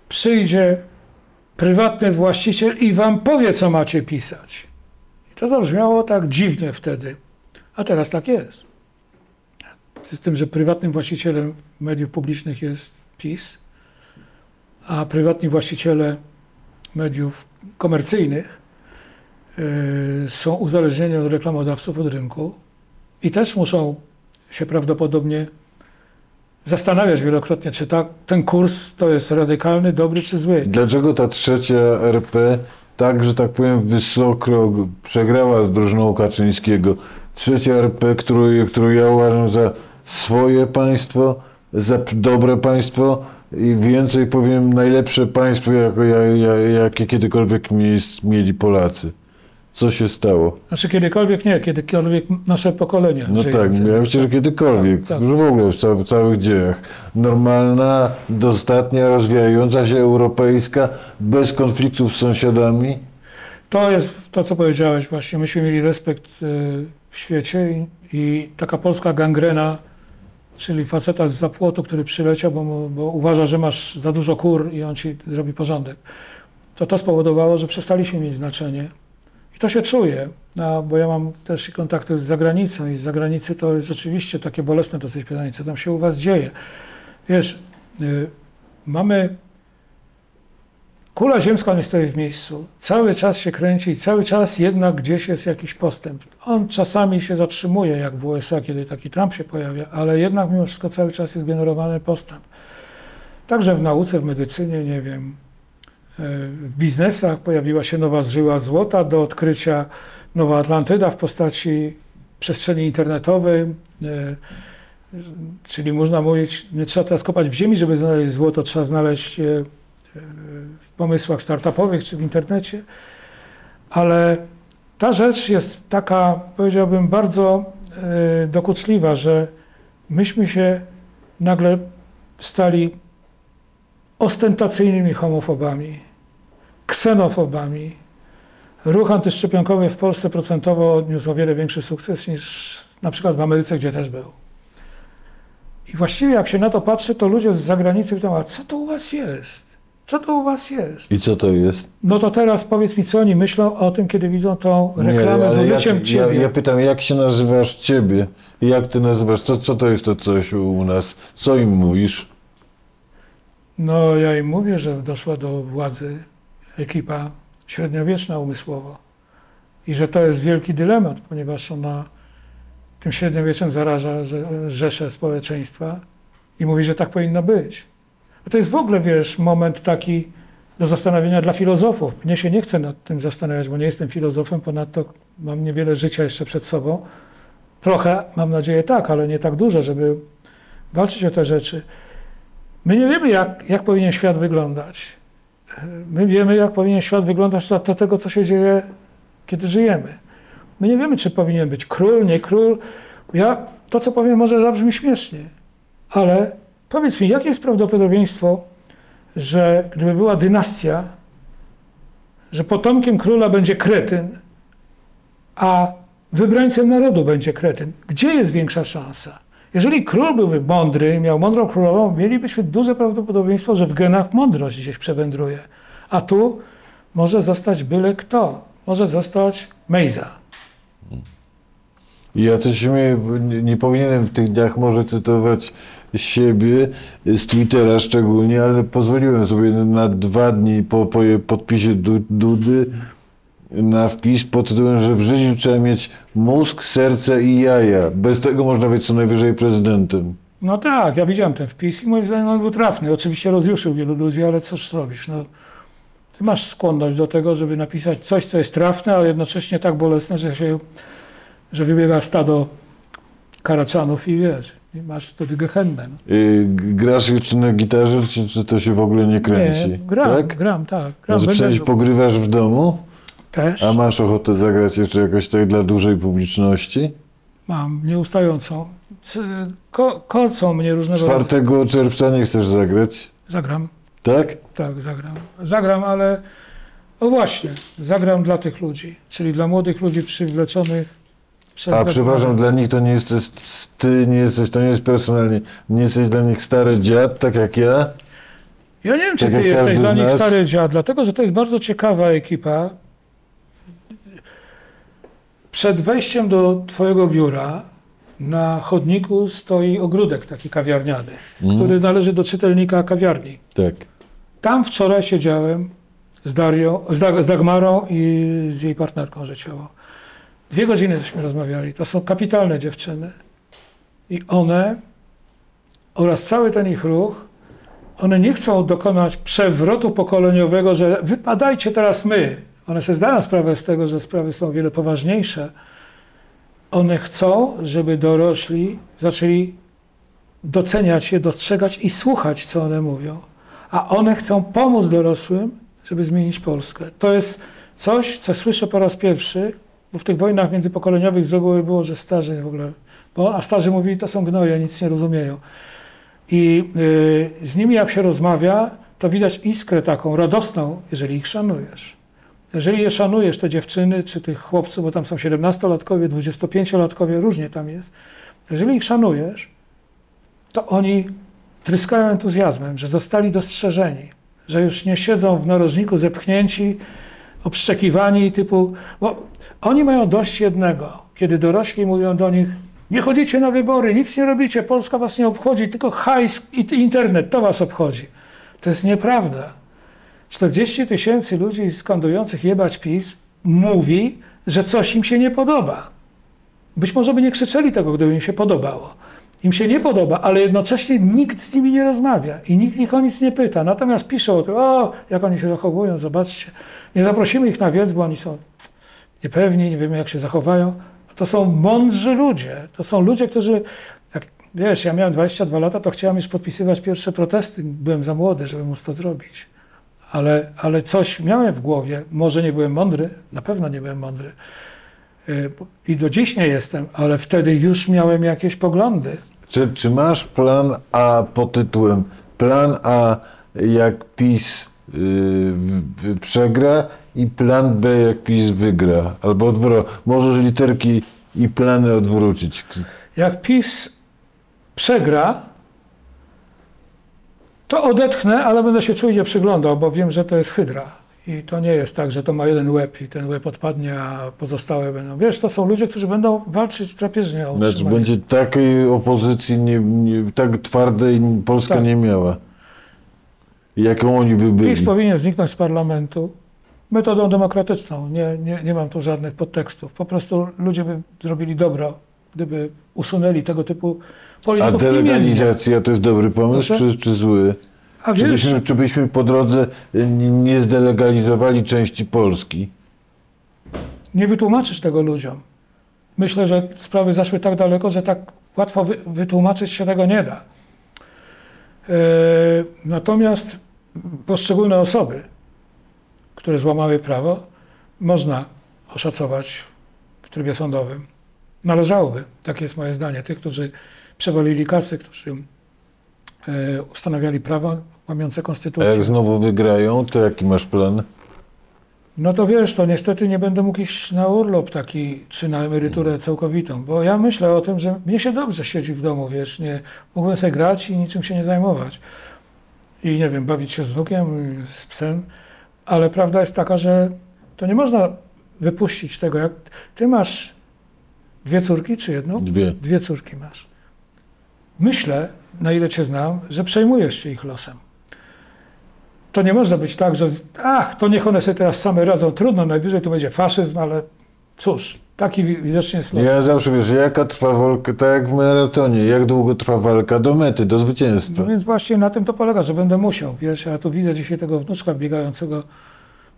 Przyjdzie prywatny właściciel i wam powie, co macie pisać. I To zabrzmiało tak dziwnie wtedy, a teraz tak jest. Z tym, że prywatnym właścicielem mediów publicznych jest PiS, a prywatni właściciele mediów komercyjnych y, są uzależnieni od reklamodawców, od rynku i też muszą się prawdopodobnie zastanawiać wielokrotnie, czy ta, ten kurs to jest radykalny, dobry czy zły. Dlaczego ta trzecia RP tak, że tak powiem, wysoko przegrała z drużyną Kaczyńskiego? Trzecia RP, którą, którą ja uważam za swoje państwo, za dobre państwo i więcej powiem, najlepsze państwo, jak, jak, jak, jakie kiedykolwiek mieli Polacy. Co się stało? Znaczy kiedykolwiek nie, kiedykolwiek nasze pokolenie. No żyjące. tak, ja myślę, że kiedykolwiek, Tak, tak. w ogóle w cał- całych dziejach. Normalna, dostatnia, rozwijająca się europejska, bez konfliktów z sąsiadami. To jest to, co powiedziałeś właśnie. Myśmy mieli respekt y, w świecie i, i taka polska gangrena, czyli faceta z zapłotu, który przyleciał, bo, mu- bo uważa, że masz za dużo kur i on ci zrobi porządek. To to spowodowało, że przestaliśmy mieć znaczenie. I to się czuje, no, bo ja mam też kontakty z zagranicą i z zagranicy to jest rzeczywiście takie bolesne dosyć pytanie, co tam się u was dzieje. Wiesz, y, mamy Kula ziemska nie stoi w miejscu. Cały czas się kręci i cały czas jednak gdzieś jest jakiś postęp. On czasami się zatrzymuje, jak w USA, kiedy taki Trump się pojawia, ale jednak mimo wszystko cały czas jest generowany postęp. Także w nauce, w medycynie, nie wiem, w biznesach pojawiła się nowa żyła złota do odkrycia, nowa Atlantyda w postaci przestrzeni internetowej, e, czyli można mówić, nie trzeba teraz kopać w ziemi, żeby znaleźć złoto, trzeba znaleźć e, w pomysłach startupowych czy w internecie, ale ta rzecz jest taka, powiedziałbym, bardzo e, dokuczliwa, że myśmy się nagle stali ostentacyjnymi homofobami, ksenofobami. Ruch antyszczepionkowy w Polsce procentowo odniósł o wiele większy sukces niż na przykład w Ameryce, gdzie też był. I właściwie jak się na to patrzy, to ludzie z zagranicy pytają, a co to u was jest? Co to u was jest? I co to jest? No to teraz powiedz mi, co oni myślą o tym, kiedy widzą tą Nie, reklamę z ale użyciem jak, ja, ciebie. ja pytam, jak się nazywasz ciebie? Jak ty nazywasz? Co, co to jest to coś u nas? Co im mówisz? No ja im mówię, że doszła do władzy ekipa średniowieczna umysłowo i że to jest wielki dylemat, ponieważ ona tym średniowieczem zaraża rzesze społeczeństwa i mówi, że tak powinno być. A to jest w ogóle, wiesz, moment taki do zastanowienia dla filozofów. Mnie się nie chce nad tym zastanawiać, bo nie jestem filozofem, ponadto mam niewiele życia jeszcze przed sobą. Trochę, mam nadzieję, tak, ale nie tak dużo, żeby walczyć o te rzeczy. My nie wiemy, jak, jak powinien świat wyglądać. My wiemy, jak powinien świat wyglądać do tego, co się dzieje, kiedy żyjemy. My nie wiemy, czy powinien być król, nie król. Ja, to, co powiem, może zabrzmi śmiesznie, ale powiedz mi, jakie jest prawdopodobieństwo, że gdyby była dynastia, że potomkiem króla będzie kretyn, a wybrańcem narodu będzie kretyn? Gdzie jest większa szansa? Jeżeli król byłby mądry, miał mądrą królową, mielibyśmy duże prawdopodobieństwo, że w genach mądrość gdzieś przewędruje. A tu może zostać byle kto. Może zostać Mejza. Ja też nie, nie powinienem w tych dniach może cytować siebie, z Twittera szczególnie, ale pozwoliłem sobie na dwa dni po, po podpisie Du- Dudy na wpis pod tytułem, że w życiu trzeba mieć mózg, serce i jaja. Bez tego można być co najwyżej prezydentem. No tak, ja widziałem ten wpis i moim zdaniem on był trafny. Oczywiście rozjuszył wielu ludzi, ale cóż zrobisz. No, ty masz skłonność do tego, żeby napisać coś, co jest trafne, ale jednocześnie tak bolesne, że się, że wybiega stado karaczanów i wiesz, i masz wtedy gehennę. No. Yy, grasz jeszcze na gitarze, czy, czy to się w ogóle nie kręci? Nie, gram, tak? gram, tak. Gram, Może będę pogrywasz w domu, Też a masz ochotę zagrać jeszcze jakoś tak dla dużej publiczności? mam nieustającą. C- Ko, korcą mnie różnego 4 czerwca nie chcesz zagrać, Zagram. tak? Tak, zagram. Zagram, ale o właśnie, zagram dla tych ludzi, czyli dla młodych ludzi przywleczonych. A przepraszam, dla nich to nie jesteś ty, nie jesteś, to nie jest personalnie, nie jesteś dla nich stary dziad, tak jak ja? Ja nie wiem, czy tak ty jak jesteś dla nich nas. stary dziad, dlatego że to jest bardzo ciekawa ekipa. Przed wejściem do twojego biura na chodniku stoi ogródek taki kawiarniany, który należy do czytelnika kawiarni. Tak. Tam wczoraj siedziałem z Darią, z, Dag, z Dagmarą i z jej partnerką życiową. Dwie godziny żeśmy rozmawiali. To są kapitalne dziewczyny. I one oraz cały ten ich ruch, one nie chcą dokonać przewrotu pokoleniowego, że wypadajcie teraz my. One sobie zdają sprawę z tego, że sprawy są o wiele poważniejsze. One chcą, żeby dorośli zaczęli doceniać je, dostrzegać i słuchać, co one mówią a one chcą pomóc dorosłym, żeby zmienić Polskę. To jest coś, co słyszę po raz pierwszy, bo w tych wojnach międzypokoleniowych z reguły było, że starzy w ogóle, bo, a starzy mówili, to są gnoje, nic nie rozumieją. I y, z nimi jak się rozmawia, to widać iskrę taką radosną, jeżeli ich szanujesz. Jeżeli je szanujesz, te dziewczyny czy tych chłopców, bo tam są 17-latkowie, 25-latkowie, różnie tam jest. Jeżeli ich szanujesz, to oni tryskają entuzjazmem, że zostali dostrzeżeni, że już nie siedzą w narożniku zepchnięci, obszczekiwani typu, bo oni mają dość jednego, kiedy dorośli mówią do nich, nie chodzicie na wybory, nic nie robicie, Polska was nie obchodzi, tylko hajs i internet, to was obchodzi. To jest nieprawda. 40 tysięcy ludzi skandujących jebać PiS mówi, że coś im się nie podoba. Być może by nie krzyczeli tego, gdyby im się podobało. Im się nie podoba, ale jednocześnie nikt z nimi nie rozmawia i nikt ich o nic nie pyta. Natomiast piszą o tym, o, jak oni się zachowują, zobaczcie. Nie zaprosimy ich na wiec, bo oni są niepewni, nie wiemy jak się zachowają. To są mądrzy ludzie. To są ludzie, którzy, jak wiesz, ja miałem 22 lata, to chciałem już podpisywać pierwsze protesty. Byłem za młody, żeby móc to zrobić. Ale, ale coś miałem w głowie. Może nie byłem mądry, na pewno nie byłem mądry. Y, I do dziś nie jestem, ale wtedy już miałem jakieś poglądy. Czy, czy masz plan A pod tytułem Plan A jak PiS yy, w- przegra i plan B jak PiS wygra? Albo odwrotnie. Możesz literki i plany odwrócić. Jak PiS przegra, to odetchnę, ale będę się czujnie przyglądał, bo wiem, że to jest hydra. I to nie jest tak, że to ma jeden łeb i ten łeb odpadnie, a pozostałe będą. Wiesz, to są ludzie, którzy będą walczyć drapieżnie o Znaczy utrzymanie. będzie takiej opozycji nie, nie, tak twardej Polska Tak. nie miała. Jaką oni by byli. PiS powinien zniknąć z parlamentu metodą demokratyczną. Nie, nie, nie mam tu żadnych podtekstów. Po prostu ludzie by zrobili dobro, gdyby usunęli tego typu A polityków imiennie. delegalizacja to jest dobry pomysł, Proszę? czy, czy zły? A Czy wiesz, byśmy, czy byśmy po drodze y, nie, nie zdelegalizowali części Polski? nie wytłumaczysz tego ludziom. Myślę, że sprawy zaszły tak daleko, że tak łatwo wy, wytłumaczyć się tego nie da. E, natomiast poszczególne osoby, które złamały prawo, można oszacować w trybie sądowym. Należałoby, takie jest moje zdanie, tych, którzy przewalili kasy, którzy e, ustanawiali prawo łamiące A konstytucję. jak znowu wygrają, to jaki masz plan? No to wiesz, to niestety nie będę mógł iść na urlop taki, czy na emeryturę całkowitą, bo ja myślę o tym, że mnie się dobrze siedzi w domu, wiesz, nie, mógłbym sobie grać i niczym się nie zajmować. I nie wiem, bawić się z wnukiem, z psem, ale prawda jest taka, że to nie można wypuścić tego, jak ty masz dwie córki, czy jedną? Dwie. Dwie córki masz. Myślę, na ile cię znam, że przejmujesz się ich losem. To nie może być tak, że ach, to niech one sobie teraz same radzą, trudno, najwyżej to będzie faszyzm, ale cóż, taki wi- widocznie jest los. Ja zawsze wiesz, jaka trwa walka, tak jak w maratonie, jak długo trwa walka do mety, do zwycięstwa. No więc właśnie na tym to polega, że będę musiał, wiesz, ja tu widzę dzisiaj tego wnuczka biegającego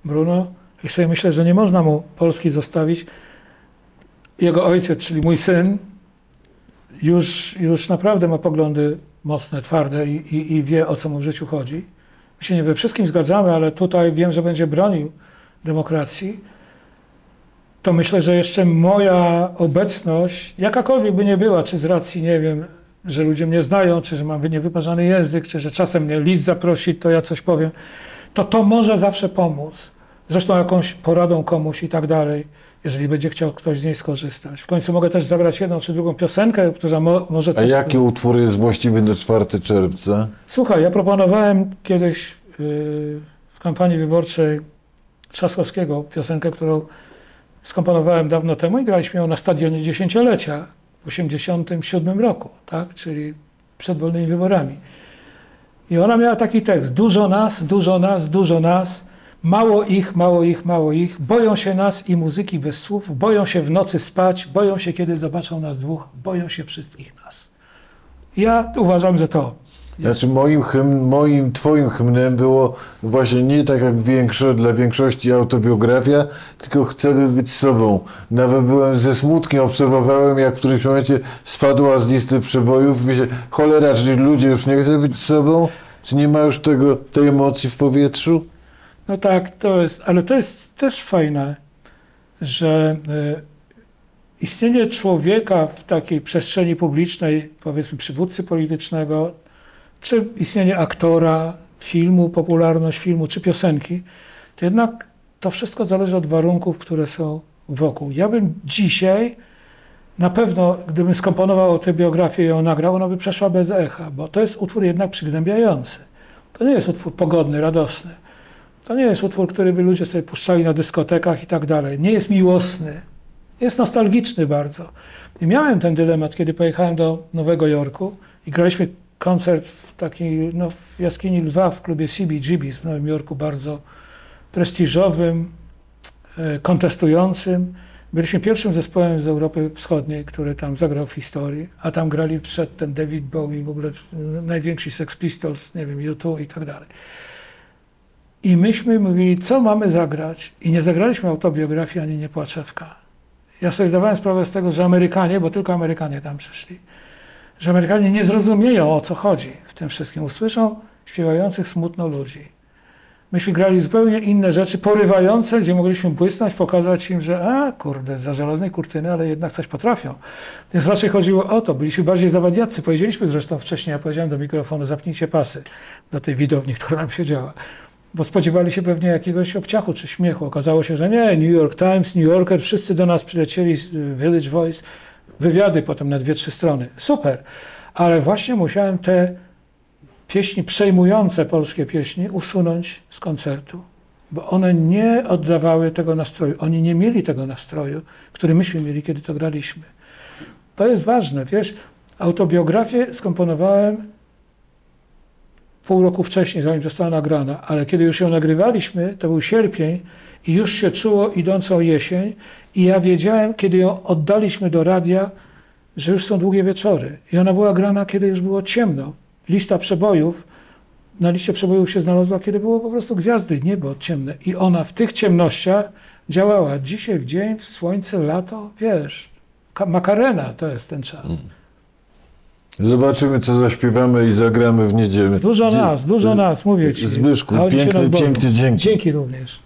Bruno i sobie myślę, że nie można mu Polski zostawić. Jego ojciec, czyli mój syn, już, już naprawdę ma poglądy mocne, twarde i, i, i wie, o co mu w życiu chodzi. My się nie we wszystkim zgadzamy, ale tutaj wiem, że będzie bronił demokracji. To myślę, że jeszcze moja obecność, jakakolwiek by nie była, czy z racji, nie wiem, że ludzie mnie znają, czy że mam niewyparzany język, czy że czasem mnie list zaprosi, to ja coś powiem, to to może zawsze pomóc. Zresztą jakąś poradą komuś i tak dalej, jeżeli będzie chciał ktoś z niej skorzystać. W końcu mogę też zagrać jedną czy drugą piosenkę, która mo, może A coś... jaki utwór jest właściwy na 4 czerwca? Słuchaj, ja proponowałem kiedyś yy, w kampanii wyborczej Trzaskowskiego piosenkę, którą skomponowałem dawno temu i graliśmy ją na stadionie dziesięciolecia w 1987 roku, tak? czyli przed wolnymi wyborami. I ona miała taki tekst: Dużo nas, dużo nas, dużo nas, mało ich, mało ich, mało ich, boją się nas i muzyki bez słów, boją się w nocy spać, boją się, kiedy zobaczą nas dwóch, boją się wszystkich nas. Ja uważam, że to. Znaczy moim, hymn, moim, twoim hymnem było właśnie nie tak jak większość, dla większości autobiografia, tylko chcemy być sobą. Nawet byłem ze smutkiem, obserwowałem jak w którymś momencie spadła z listy przebojów i myślę, cholera, czy ludzie już nie chcą być sobą? Czy nie ma już tego, tej emocji w powietrzu? No tak, to jest, ale to jest też fajne, że y, istnienie człowieka w takiej przestrzeni publicznej, powiedzmy przywódcy politycznego, czy istnienie aktora, filmu, popularność filmu, czy piosenki, to jednak to wszystko zależy od warunków, które są wokół. Ja bym dzisiaj, na pewno, gdybym skomponował tę biografię i ją nagrał, ona by przeszła bez echa, bo to jest utwór jednak przygnębiający. To nie jest utwór pogodny, radosny. To nie jest utwór, który by ludzie sobie puszczali na dyskotekach i tak dalej. Nie jest miłosny. Jest nostalgiczny bardzo. I miałem ten dylemat, kiedy pojechałem do Nowego Jorku i graliśmy koncert w takiej, no, w jaskini Lwa w klubie CBGB's w Nowym Jorku, bardzo prestiżowym, e, kontestującym. Byliśmy pierwszym zespołem z Europy Wschodniej, który tam zagrał w historii, a tam grali przedtem David Bowie, w ogóle najwięksi Sex Pistols, nie wiem, U2 i tak dalej. I myśmy mówili, co mamy zagrać. I nie zagraliśmy autobiografii ani nie płaczewka. Ja sobie zdawałem sprawę z tego, że Amerykanie, bo tylko Amerykanie tam przyszli, że Amerykanie nie zrozumieją o co chodzi w tym wszystkim. Usłyszą śpiewających smutno ludzi. Myśmy grali zupełnie inne rzeczy, porywające, gdzie mogliśmy błysnąć, pokazać im, że a kurde, za żelaznej kurtyny, ale jednak coś potrafią. Więc raczej chodziło o to, byliśmy bardziej zawadiacy. Powiedzieliśmy zresztą wcześniej, ja powiedziałem do mikrofonu, zapnijcie pasy do tej widowni, która tam siedziała bo spodziewali się pewnie jakiegoś obciachu czy śmiechu. Okazało się, że nie. New York Times, New Yorker, wszyscy do nas przylecieli, y, Village Voice, wywiady potem na dwie, trzy strony. Super. Ale właśnie musiałem te pieśni, przejmujące polskie pieśni, usunąć z koncertu, bo one nie oddawały tego nastroju. Oni nie mieli tego nastroju, który myśmy mieli, kiedy to graliśmy. To jest ważne, wiesz, autobiografię skomponowałem pół roku wcześniej, zanim została nagrana, ale kiedy już ją nagrywaliśmy, to był sierpień i już się czuło idącą jesień i ja wiedziałem, kiedy ją oddaliśmy do radia, że już są długie wieczory. I ona była grana, kiedy już było ciemno. Lista przebojów, na liście przebojów się znalazła, kiedy było po prostu gwiazdy, niebo ciemne. I ona w tych ciemnościach działała. Dzisiaj w dzień, w słońce, lato, wiesz, ka- makarena to jest ten czas. Zobaczymy, co zaśpiewamy i zagramy w niedzielę. Dużo nas, dużo nas, mówię ci. Zbyszku, piękny, piękny dzięki. Dzięki również.